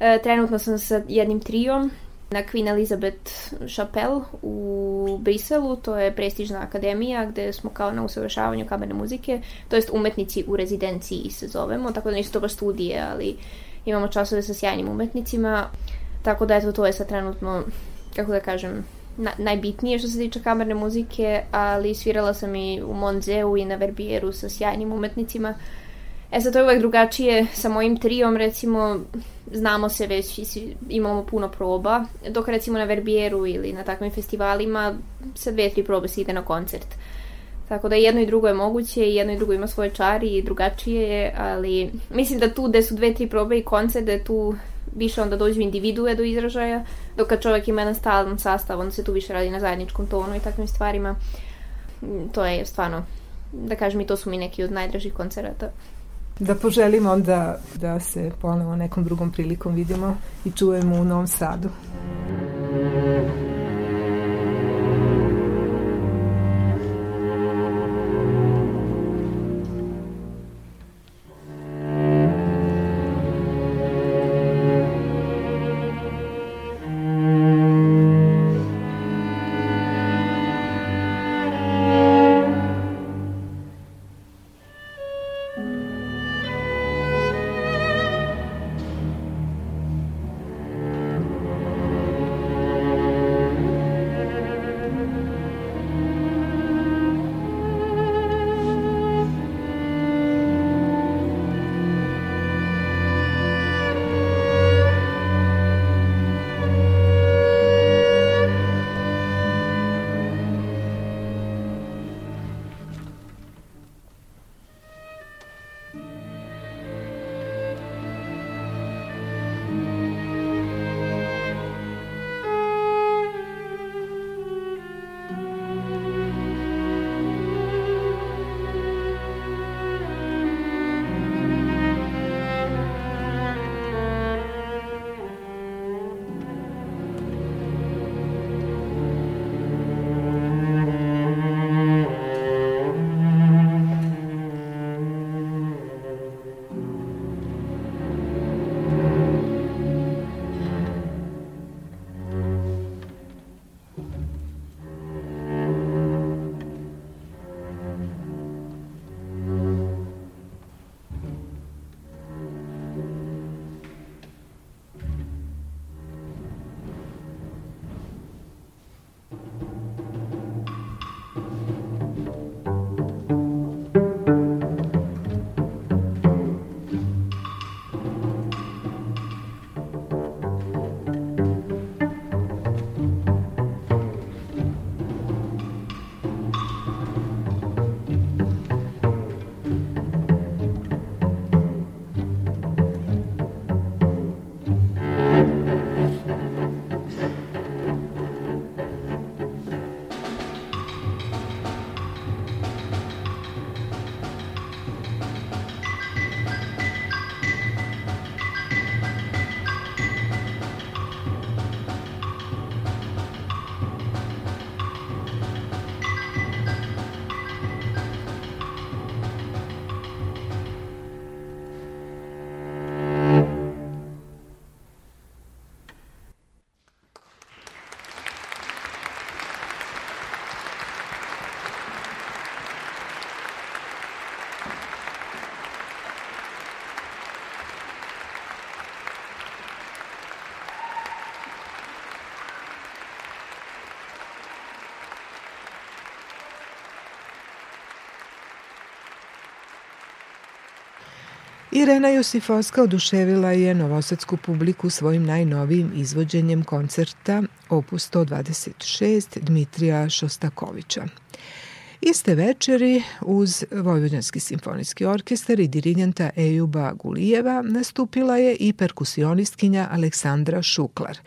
E, trenutno sam sa jednim trijom na Queen Elizabeth Chapelle u Briselu, to je prestižna akademija gde smo kao na usavršavanju kamerne muzike, to jest umetnici u rezidenciji se zovemo, tako da nisu to baš studije, ali imamo časove sa sjajnim umetnicima, tako da eto to je sad trenutno, kako da kažem, na, najbitnije što se tiče kamerne muzike, ali svirala sam i u Monzeu i na Verbieru sa sjajnim umetnicima. E sad to je uvek drugačije sa mojim trijom, recimo znamo se već, imamo puno proba, dok recimo na Verbieru ili na takvim festivalima sa dve, tri probe se ide na koncert. Tako da jedno i drugo je moguće i jedno i drugo ima svoje čari i drugačije je, ali mislim da tu gde su dve, tri probe i koncert, da tu više onda dođu individue do izražaja, dok kad čovjek ima jedan stalan sastav, onda se tu više radi na zajedničkom tonu i takvim stvarima. Mm, to je stvarno, da kažem i to su mi neki od najdražih koncerata. Da poželim onda da se ponovo nekom drugom prilikom vidimo i čujemo u Novom Sadu. Irena Josifovska oduševila je novosadsku publiku svojim najnovijim izvođenjem koncerta opus 126 Dmitrija Šostakovića. Iste večeri uz Vojvođanski simfonijski orkestar i dirigenta Ejuba Gulijeva nastupila je i perkusionistkinja Aleksandra Šuklar.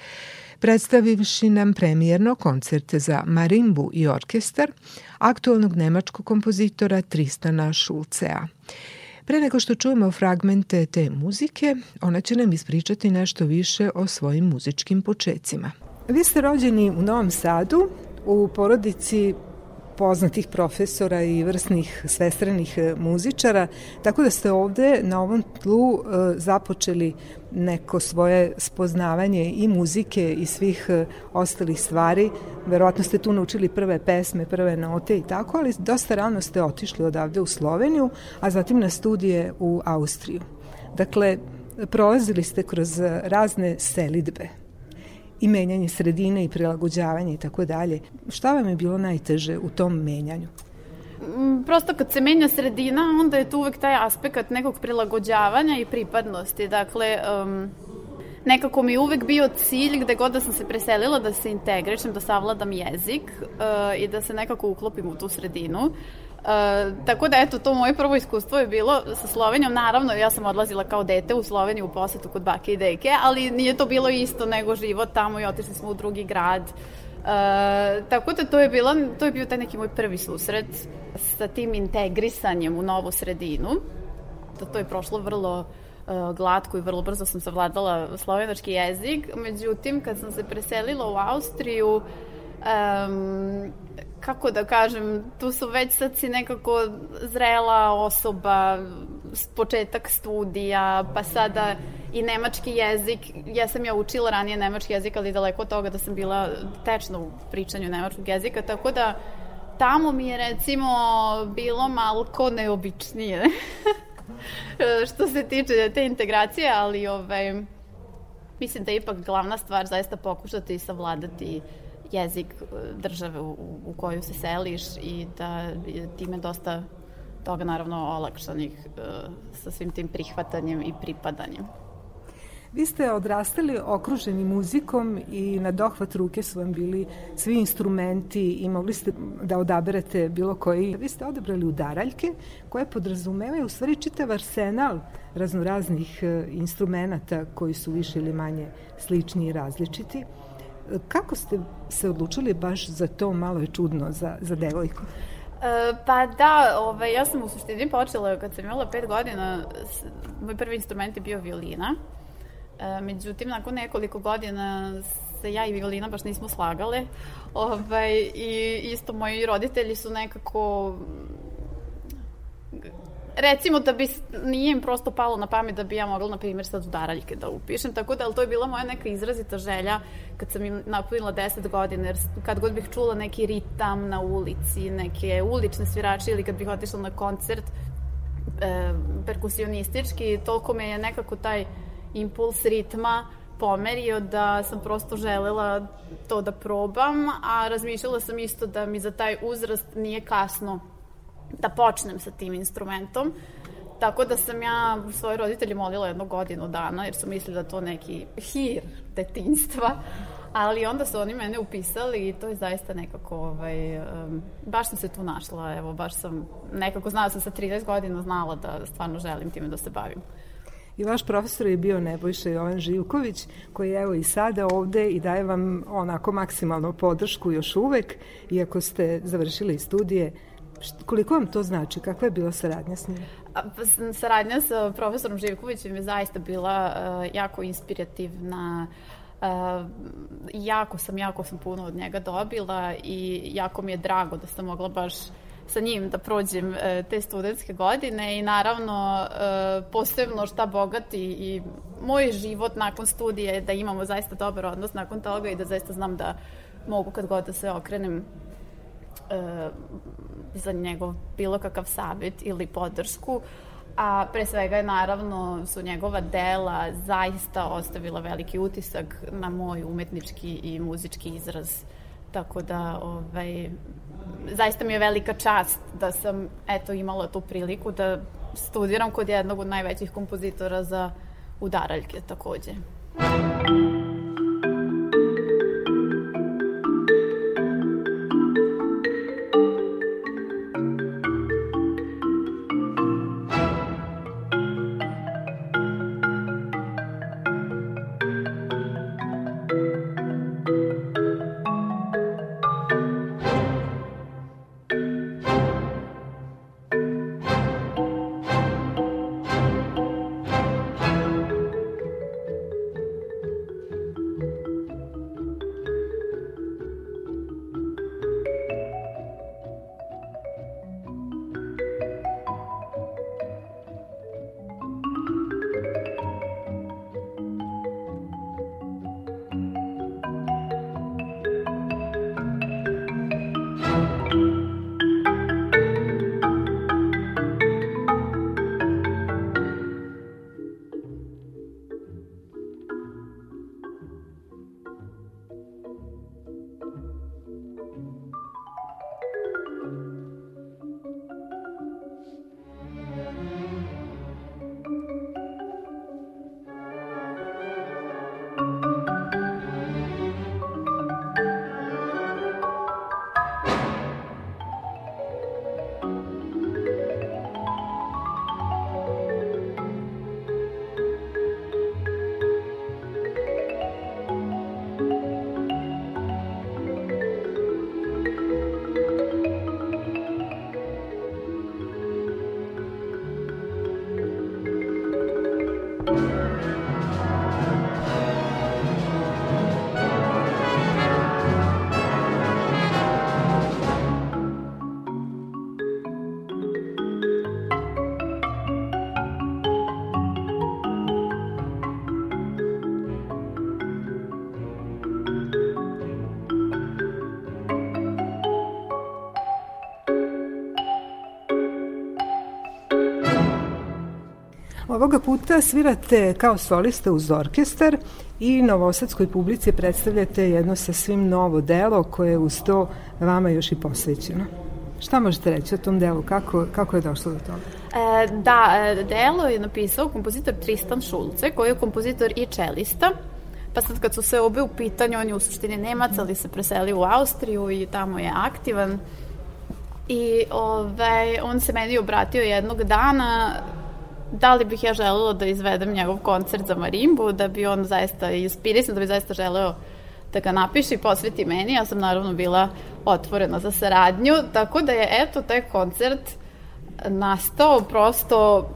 predstavivši nam premijerno koncert za marimbu i orkestar aktualnog nemačkog kompozitora Tristana Šulcea. Pre nego što čujemo fragmente te muzike, ona će nam ispričati nešto više o svojim muzičkim počecima. Vi ste rođeni u Novom Sadu, u porodici poznatih profesora i vrsnih svestrenih e, muzičara, tako da ste ovde na ovom tlu e, započeli neko svoje spoznavanje i muzike i svih e, ostalih stvari. Verovatno ste tu naučili prve pesme, prve note i tako, ali dosta rano ste otišli odavde u Sloveniju, a zatim na studije u Austriju. Dakle, prolazili ste kroz razne selidbe i menjanje sredine i prilagođavanje i tako dalje. Šta vam je bilo najteže u tom menjanju? Mm, prosto kad se menja sredina, onda je tu uvek taj aspekt nekog prilagođavanja i pripadnosti. Dakle, um, nekako mi je uvek bio cilj gde god da sam se preselila da se integrišem, da savladam jezik uh, i da se nekako uklopim u tu sredinu. Uh, tako da, eto, to moje prvo iskustvo je bilo sa Slovenijom. Naravno, ja sam odlazila kao dete u Sloveniju u posetu kod bake i deke, ali nije to bilo isto nego život tamo i otišli smo u drugi grad. Uh, tako da to je, bila, to je bio taj neki moj prvi susret sa tim integrisanjem u novu sredinu. Da to je prošlo vrlo uh, glatko i vrlo brzo sam savladala slovenački jezik. Međutim, kad sam se preselila u Austriju, um, kako da kažem, tu su već sad si nekako zrela osoba, početak studija, pa sada i nemački jezik. Ja sam ja učila ranije nemački jezik, ali daleko od toga da sam bila tečna u pričanju nemačkog jezika, tako da tamo mi je recimo bilo malko neobičnije što se tiče te integracije, ali ovaj, mislim da je ipak glavna stvar zaista pokušati savladati uh, jezik e, države u, u koju se seliš i da time dosta toga naravno olakšanih uh, sa svim tim prihvatanjem i pripadanjem. Vi ste odrastali okruženi muzikom i na dohvat ruke su vam bili svi instrumenti i mogli ste da odaberete bilo koji. Vi ste odabrali udaraljke koje podrazumevaju u stvari čitav arsenal raznoraznih e, instrumenta koji su više ili manje slični i različiti. Kako ste se odlučili baš za to, malo je čudno za, za devojku? E, pa da, ovaj, ja sam u suštini počela kad sam imala pet godina, moj prvi instrument je bio violina. E, međutim, nakon nekoliko godina se ja i violina baš nismo slagale. Ovaj, I isto moji roditelji su nekako recimo da bi nije im prosto palo na pamet da bi ja mogla, na primjer, sad udaraljke da upišem, tako da, ali to je bila moja neka izrazita želja kad sam im napunila 10 godina, jer kad god bih čula neki ritam na ulici, neke ulične svirače ili kad bih otišla na koncert e, perkusionistički, toliko me je nekako taj impuls ritma pomerio da sam prosto želela to da probam, a razmišljala sam isto da mi za taj uzrast nije kasno da počnem sa tim instrumentom. Tako da sam ja svoje roditelje molila jednu godinu dana, jer su mislili da to neki hir detinstva. Ali onda su oni mene upisali i to je zaista nekako, ovaj, baš sam se tu našla, evo, baš sam, nekako znala sam sa 13 godina znala da stvarno želim time da se bavim. I vaš profesor je bio Nebojša Jovan Živković, koji je evo i sada ovde i daje vam onako maksimalnu podršku još uvek, iako ste završili studije Koliko vam to znači? Kakva je bila saradnja s njim? Pa, saradnja sa profesorom Živkovićem je zaista bila uh, jako inspirativna. Uh, jako sam, jako sam puno od njega dobila i jako mi je drago da sam mogla baš sa njim da prođem uh, te studentske godine i naravno uh, posebno šta bogati i moj život nakon studije da imamo zaista dobar odnos nakon toga i da zaista znam da mogu kad god da se okrenem za njegov bilo kakav savjet ili podršku, a pre svega je naravno su njegova dela zaista ostavila veliki utisak na moj umetnički i muzički izraz. Tako da, ovaj, zaista mi je velika čast da sam eto imala tu priliku da studiram kod jednog od najvećih kompozitora za udaraljke takođe. Muzika Ovoga puta svirate kao solista uz orkestar i novosadskoj publici predstavljate jedno sasvim novo delo koje je uz to vama još i posvećeno. Šta možete reći o tom delu? Kako, kako je došlo do toga? E, da, e, delo je napisao kompozitor Tristan Šulce, koji je kompozitor i čelista. Pa sad kad su se obe u pitanju, on je u suštini Nemac, ali se preselio u Austriju i tamo je aktivan. I ovaj, on se meni obratio jednog dana da li bih ja želela da izvedem njegov koncert za marimbu, da bi on zaista inspirisan, da bi zaista želeo da ga napiše i posveti meni. Ja sam naravno bila otvorena za saradnju, tako da je eto taj koncert nastao prosto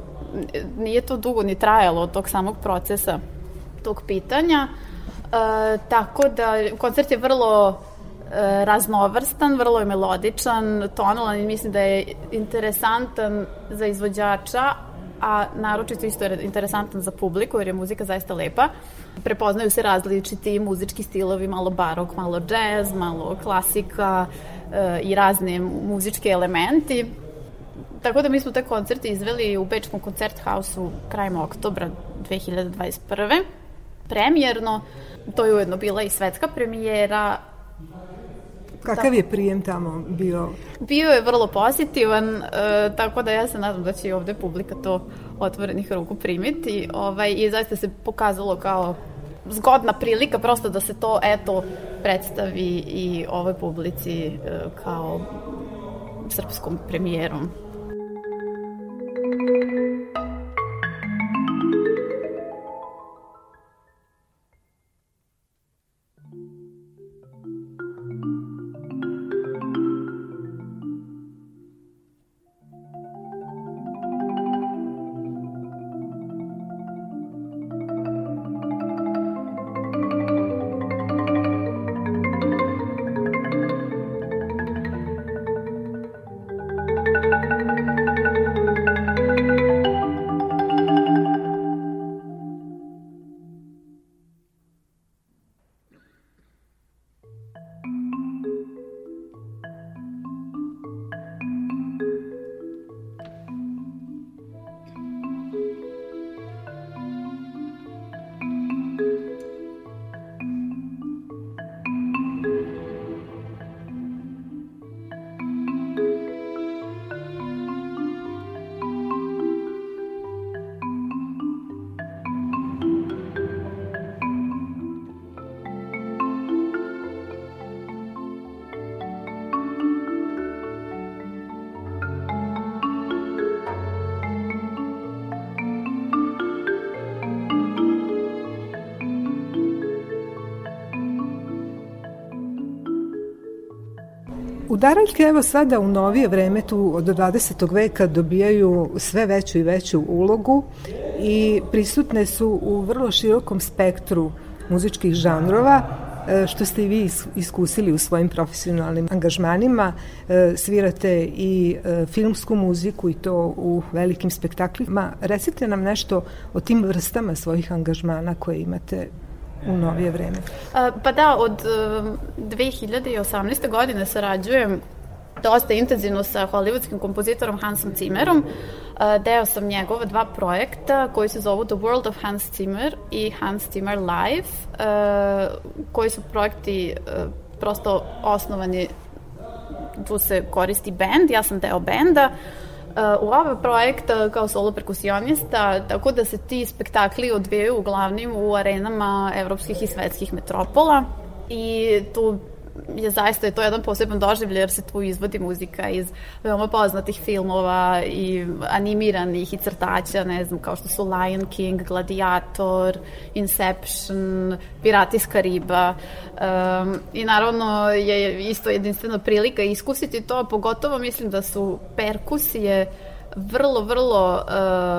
nije to dugo ni trajalo od tog samog procesa tog pitanja. E, tako da koncert je vrlo e, raznovrstan, vrlo je melodičan, tonalan i mislim da je interesantan za izvođača, a naročito isto je interesantan za publiku jer je muzika zaista lepa. Prepoznaju se različiti muzički stilovi, malo barok, malo džez, malo klasika e, i razne muzičke elementi. Tako da mi smo te koncerte izveli u Bečkom koncert hausu krajem oktobra 2021. Premijerno, to je ujedno bila i svetska premijera, Kakav je prijem tamo bio? Bio je vrlo pozitivan, e, tako da ja se nadam da će i ovde publika to otvorenih ruku primiti. Ovaj, I zaista se pokazalo kao zgodna prilika prosto da se to eto predstavi i ovoj publici e, kao srpskom premijerom. Udaraljke evo sada u novije vreme tu od 20. veka dobijaju sve veću i veću ulogu i prisutne su u vrlo širokom spektru muzičkih žanrova e, što ste i vi iskusili u svojim profesionalnim angažmanima. E, svirate i e, filmsku muziku i to u velikim spektaklima. Recite nam nešto o tim vrstama svojih angažmana koje imate u novije vreme? Pa da, od 2018. godine sarađujem dosta intenzivno sa hollywoodskim kompozitorom Hansom Zimmerom. Deo sam njegova dva projekta koji se zovu The World of Hans Zimmer i Hans Zimmer Live, koji su projekti prosto osnovani tu se koristi bend, ja sam deo benda, u ova projekta kao solo perkusionista, tako da se ti spektakli odvijaju uglavnim u arenama evropskih i svetskih metropola i tu je zaista je to jedan poseban doživlje jer se tu izvodi muzika iz veoma poznatih filmova i animiranih i crtaća, ne znam, kao što su Lion King, Gladiator, Inception, Pirati iz Kariba. Um, I naravno je isto jedinstvena prilika iskusiti to, pogotovo mislim da su perkusije vrlo, vrlo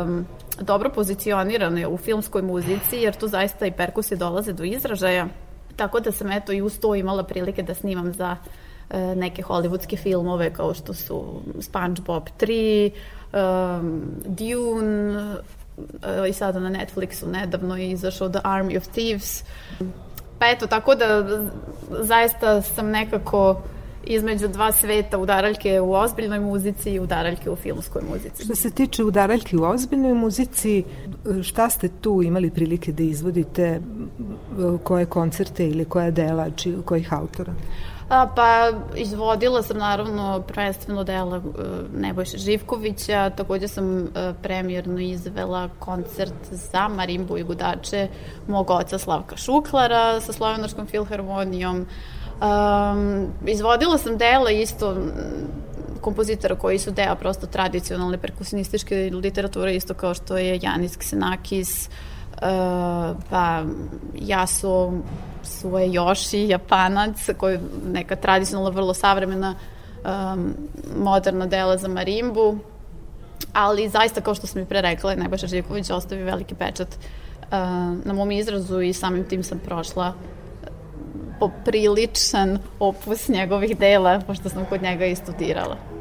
um, dobro pozicionirane u filmskoj muzici, jer tu zaista i perkusije dolaze do izražaja Tako da sam eto i uz to imala prilike da snimam za e, neke hollywoodske filmove kao što su SpongeBob 3, um, Dune e, i sada na Netflixu nedavno je izašao The Army of Thieves. Pa eto, tako da zaista sam nekako između dva sveta, udaraljke u ozbiljnoj muzici i udaraljke u filmskoj muzici. Što se tiče udaraljke u ozbiljnoj muzici, šta ste tu imali prilike da izvodite, koje koncerte ili koja dela, či, kojih autora? A, pa izvodila sam naravno prvenstveno dela uh, Nebojša Živkovića, takođe sam uh, premijerno izvela koncert za marimbu i gudače mog oca Slavka Šuklara sa Slovenačkom filharmonijom. Um, izvodila sam dela isto kompozitora koji su deo prosto tradicionalne perkusinističke literature, isto kao što je Janis Ksenakis, uh, pa Jaso Sue Yoshi, Japanac, koji je neka tradicionalna, vrlo savremena um, moderna dela za marimbu, ali zaista kao što sam i pre rekla, Nebojša Živković ostavi veliki pečat uh, na mom izrazu i samim tim sam prošla popriličan opus njegovih dela, pošto sam kod njega i studirala.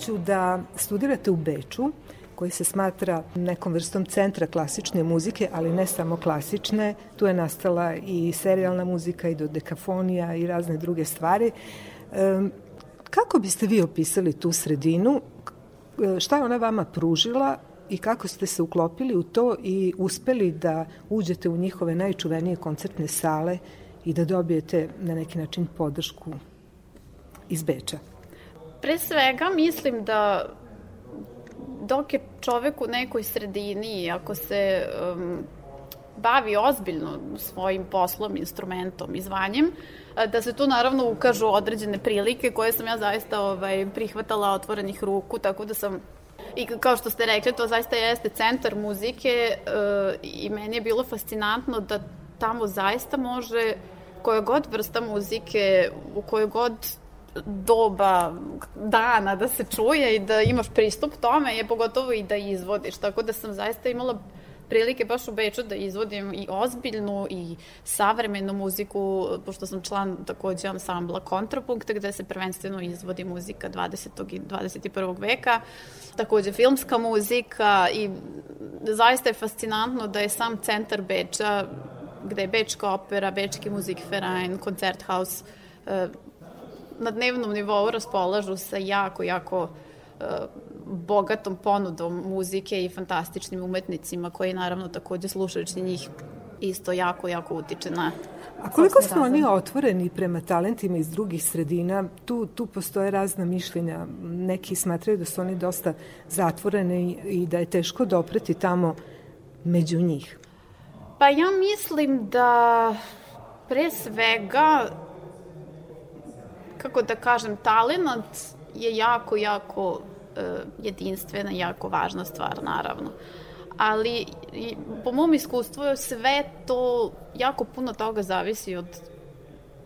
Sreću da studirate u Beču, koji se smatra nekom vrstom centra klasične muzike, ali ne samo klasične. Tu je nastala i serijalna muzika i dodekafonija i razne druge stvari. Kako biste vi opisali tu sredinu? Šta je ona vama pružila i kako ste se uklopili u to i uspeli da uđete u njihove najčuvenije koncertne sale i da dobijete na neki način podršku iz Beča? Pre svega mislim da dok je čovek u nekoj sredini, ako se um, bavi ozbiljno svojim poslom, instrumentom i zvanjem, da se tu naravno ukažu određene prilike koje sam ja zaista ovaj, prihvatala otvorenih ruku, tako da sam I kao što ste rekli, to zaista jeste centar muzike uh, i meni je bilo fascinantno da tamo zaista može koja god vrsta muzike, u kojoj god doba dana da se čuje i da imaš pristup tome je pogotovo i da izvodiš. Tako da sam zaista imala prilike baš u Beču da izvodim i ozbiljnu i savremenu muziku, pošto sam član takođe ansambla Kontrapunkt, gde se prvenstveno izvodi muzika 20. i 21. veka, takođe filmska muzika i zaista je fascinantno da je sam centar Beča, gde je Bečka opera, Bečki muzik-verein, Koncerthaus, na dnevnom nivou raspolažu sa jako, jako uh, bogatom ponudom muzike i fantastičnim umetnicima koji naravno takođe slušajući njih isto jako, jako utiče na A koliko su oni otvoreni prema talentima iz drugih sredina? Tu, tu postoje razna mišljenja. Neki smatraju da su oni dosta zatvoreni i da je teško dopreti tamo među njih. Pa ja mislim da pre svega kako da kažem, talent je jako, jako uh, jedinstvena, jako važna stvar, naravno. Ali, i, po mom iskustvu, sve to, jako puno toga zavisi od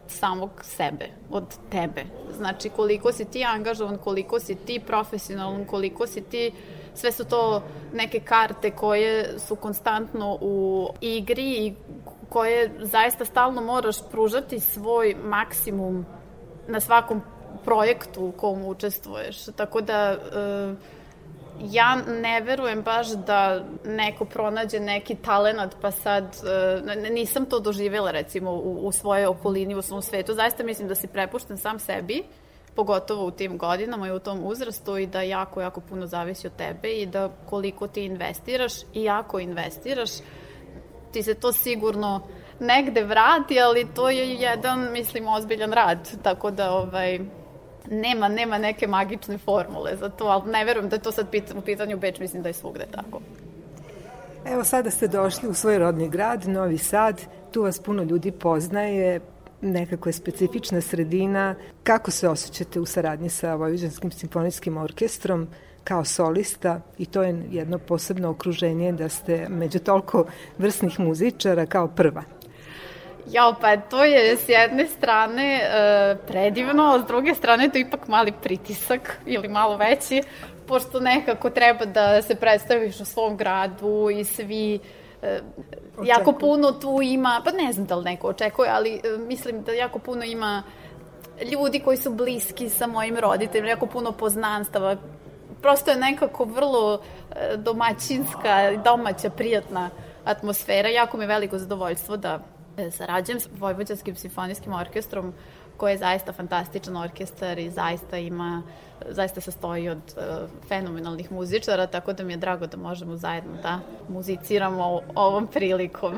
samog sebe, od tebe. Znači, koliko si ti angažovan, koliko si ti profesionalan, koliko si ti sve su to neke karte koje su konstantno u igri i koje zaista stalno moraš pružati svoj maksimum na svakom projektu u kom učestvuješ. Tako da e, ja ne verujem baš da neko pronađe neki talenat pa sad e, nisam to doživjela recimo u, u svojoj okolini, u svom svetu. Zaista mislim da si prepušten sam sebi pogotovo u tim godinama i u tom uzrastu i da jako, jako puno zavisi od tebe i da koliko ti investiraš i ako investiraš, ti se to sigurno negde vrati, ali to je jedan, mislim, ozbiljan rad, tako da, ovaj, nema, nema neke magične formule za to, ali ne verujem da je to sad pit, u pitanju Beč, mislim da je svugde tako. Evo sada ste došli u svoj rodni grad, Novi Sad, tu vas puno ljudi poznaje, nekako je specifična sredina. Kako se osjećate u saradnji sa Vojvođanskim simfonijskim orkestrom kao solista i to je jedno posebno okruženje da ste među toliko vrsnih muzičara kao prva? Jao, pa to je s jedne strane e, predivno, a s druge strane to je ipak mali pritisak ili malo veći, pošto nekako treba da se predstaviš u svom gradu i svi e, jako puno tu ima, pa ne znam da li neko očekuje, ali e, mislim da jako puno ima ljudi koji su bliski sa mojim roditeljima, jako puno poznanstava. Prosto je nekako vrlo e, domaćinska, domaća, prijatna atmosfera. Jako mi je veliko zadovoljstvo da sarađujem s Vojvođanskim simfonijskim orkestrom koji je zaista fantastičan orkestar i zaista ima, zaista se stoji od uh, fenomenalnih muzičara, tako da mi je drago da možemo zajedno da muziciramo ovom prilikom.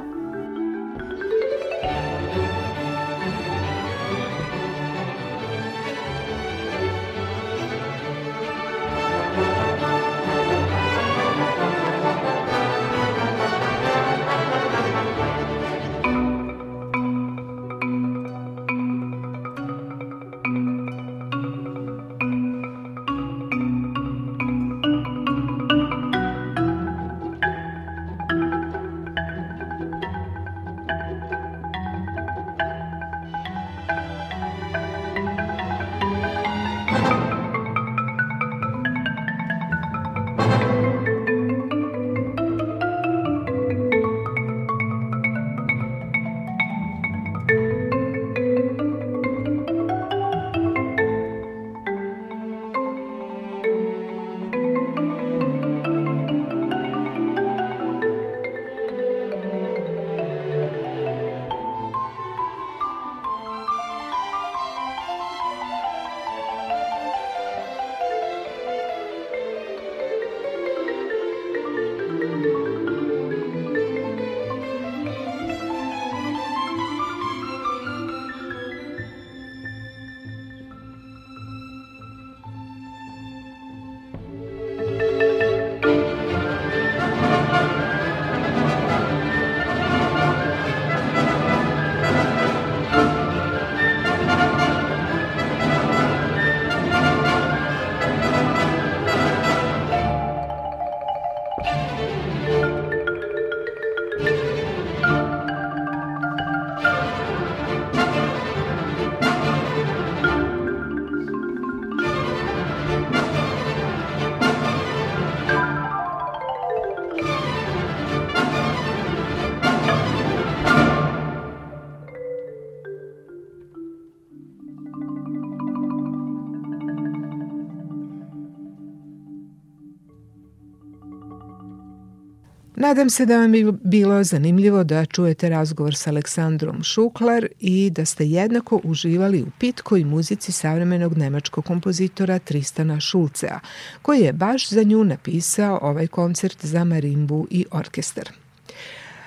Nadam se da vam je bilo zanimljivo da čujete razgovor sa Aleksandrom Šuklar i da ste jednako uživali u pitkoj muzici savremenog nemačkog kompozitora Tristana Šulcea, koji je baš za nju napisao ovaj koncert za marimbu i orkestar.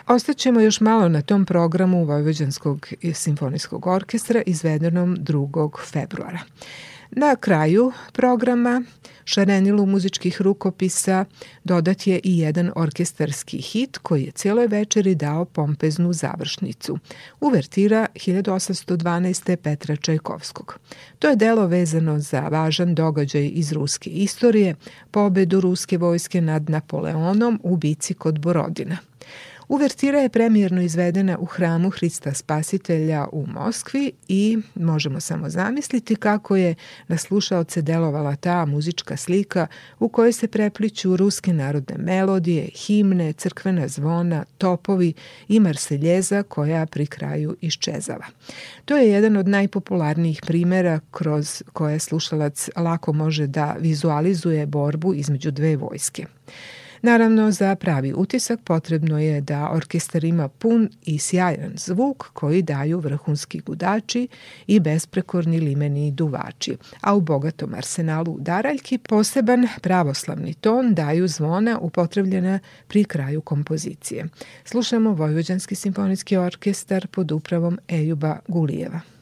Ostaćemo još malo na tom programu Vojvođanskog simfonijskog orkestra izvedenom 2. februara. Na kraju programa šarenilu muzičkih rukopisa dodat je i jedan orkestarski hit koji je cijeloj večeri dao pompeznu završnicu. Uvertira 1812. Petra Čajkovskog. To je delo vezano za važan događaj iz ruske istorije, pobedu ruske vojske nad Napoleonom u bici kod Borodina. Uvertira je premijerno izvedena u hramu Hrista Spasitelja u Moskvi i možemo samo zamisliti kako je na slušaoce delovala ta muzička slika u kojoj se prepliću ruske narodne melodije, himne, crkvena zvona, topovi i marseljeza koja pri kraju iščezava. To je jedan od najpopularnijih primera kroz koje slušalac lako može da vizualizuje borbu između dve vojske. Naravno, za pravi utisak potrebno je da orkestar ima pun i sjajan zvuk koji daju vrhunski gudači i besprekorni limeni duvači, a u bogatom arsenalu daraljki poseban pravoslavni ton daju zvona upotrebljena pri kraju kompozicije. Slušamo Vojvođanski simfonijski orkestar pod upravom Ejuba Gulijeva.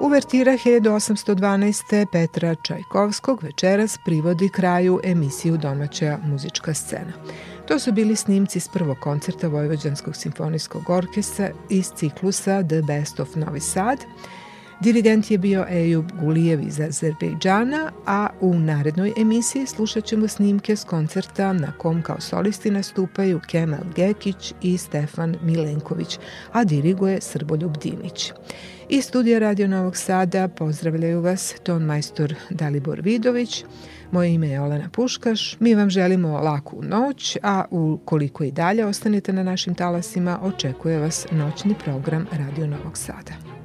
Uvertira 1812. Petra Čajkovskog večeras privodi kraju emisiju Domaća muzička scena. To su bili snimci s prvog koncerta Vojvođanskog simfonijskog orkestra iz ciklusa The Best of Novi Sad. Dirigent je bio Ejub Gulijev iz Azerbejdžana, a u narednoj emisiji slušat ćemo snimke s koncerta na kom kao solisti nastupaju Kemal Gekić i Stefan Milenković, a diriguje Srboljub Dinić. Iz studija Radio Novog Sada pozdravljaju vas ton majstor Dalibor Vidović, moje ime je Olena Puškaš, mi vam želimo laku noć, a ukoliko i dalje ostanete na našim talasima, očekuje vas noćni program Radio Novog Sada.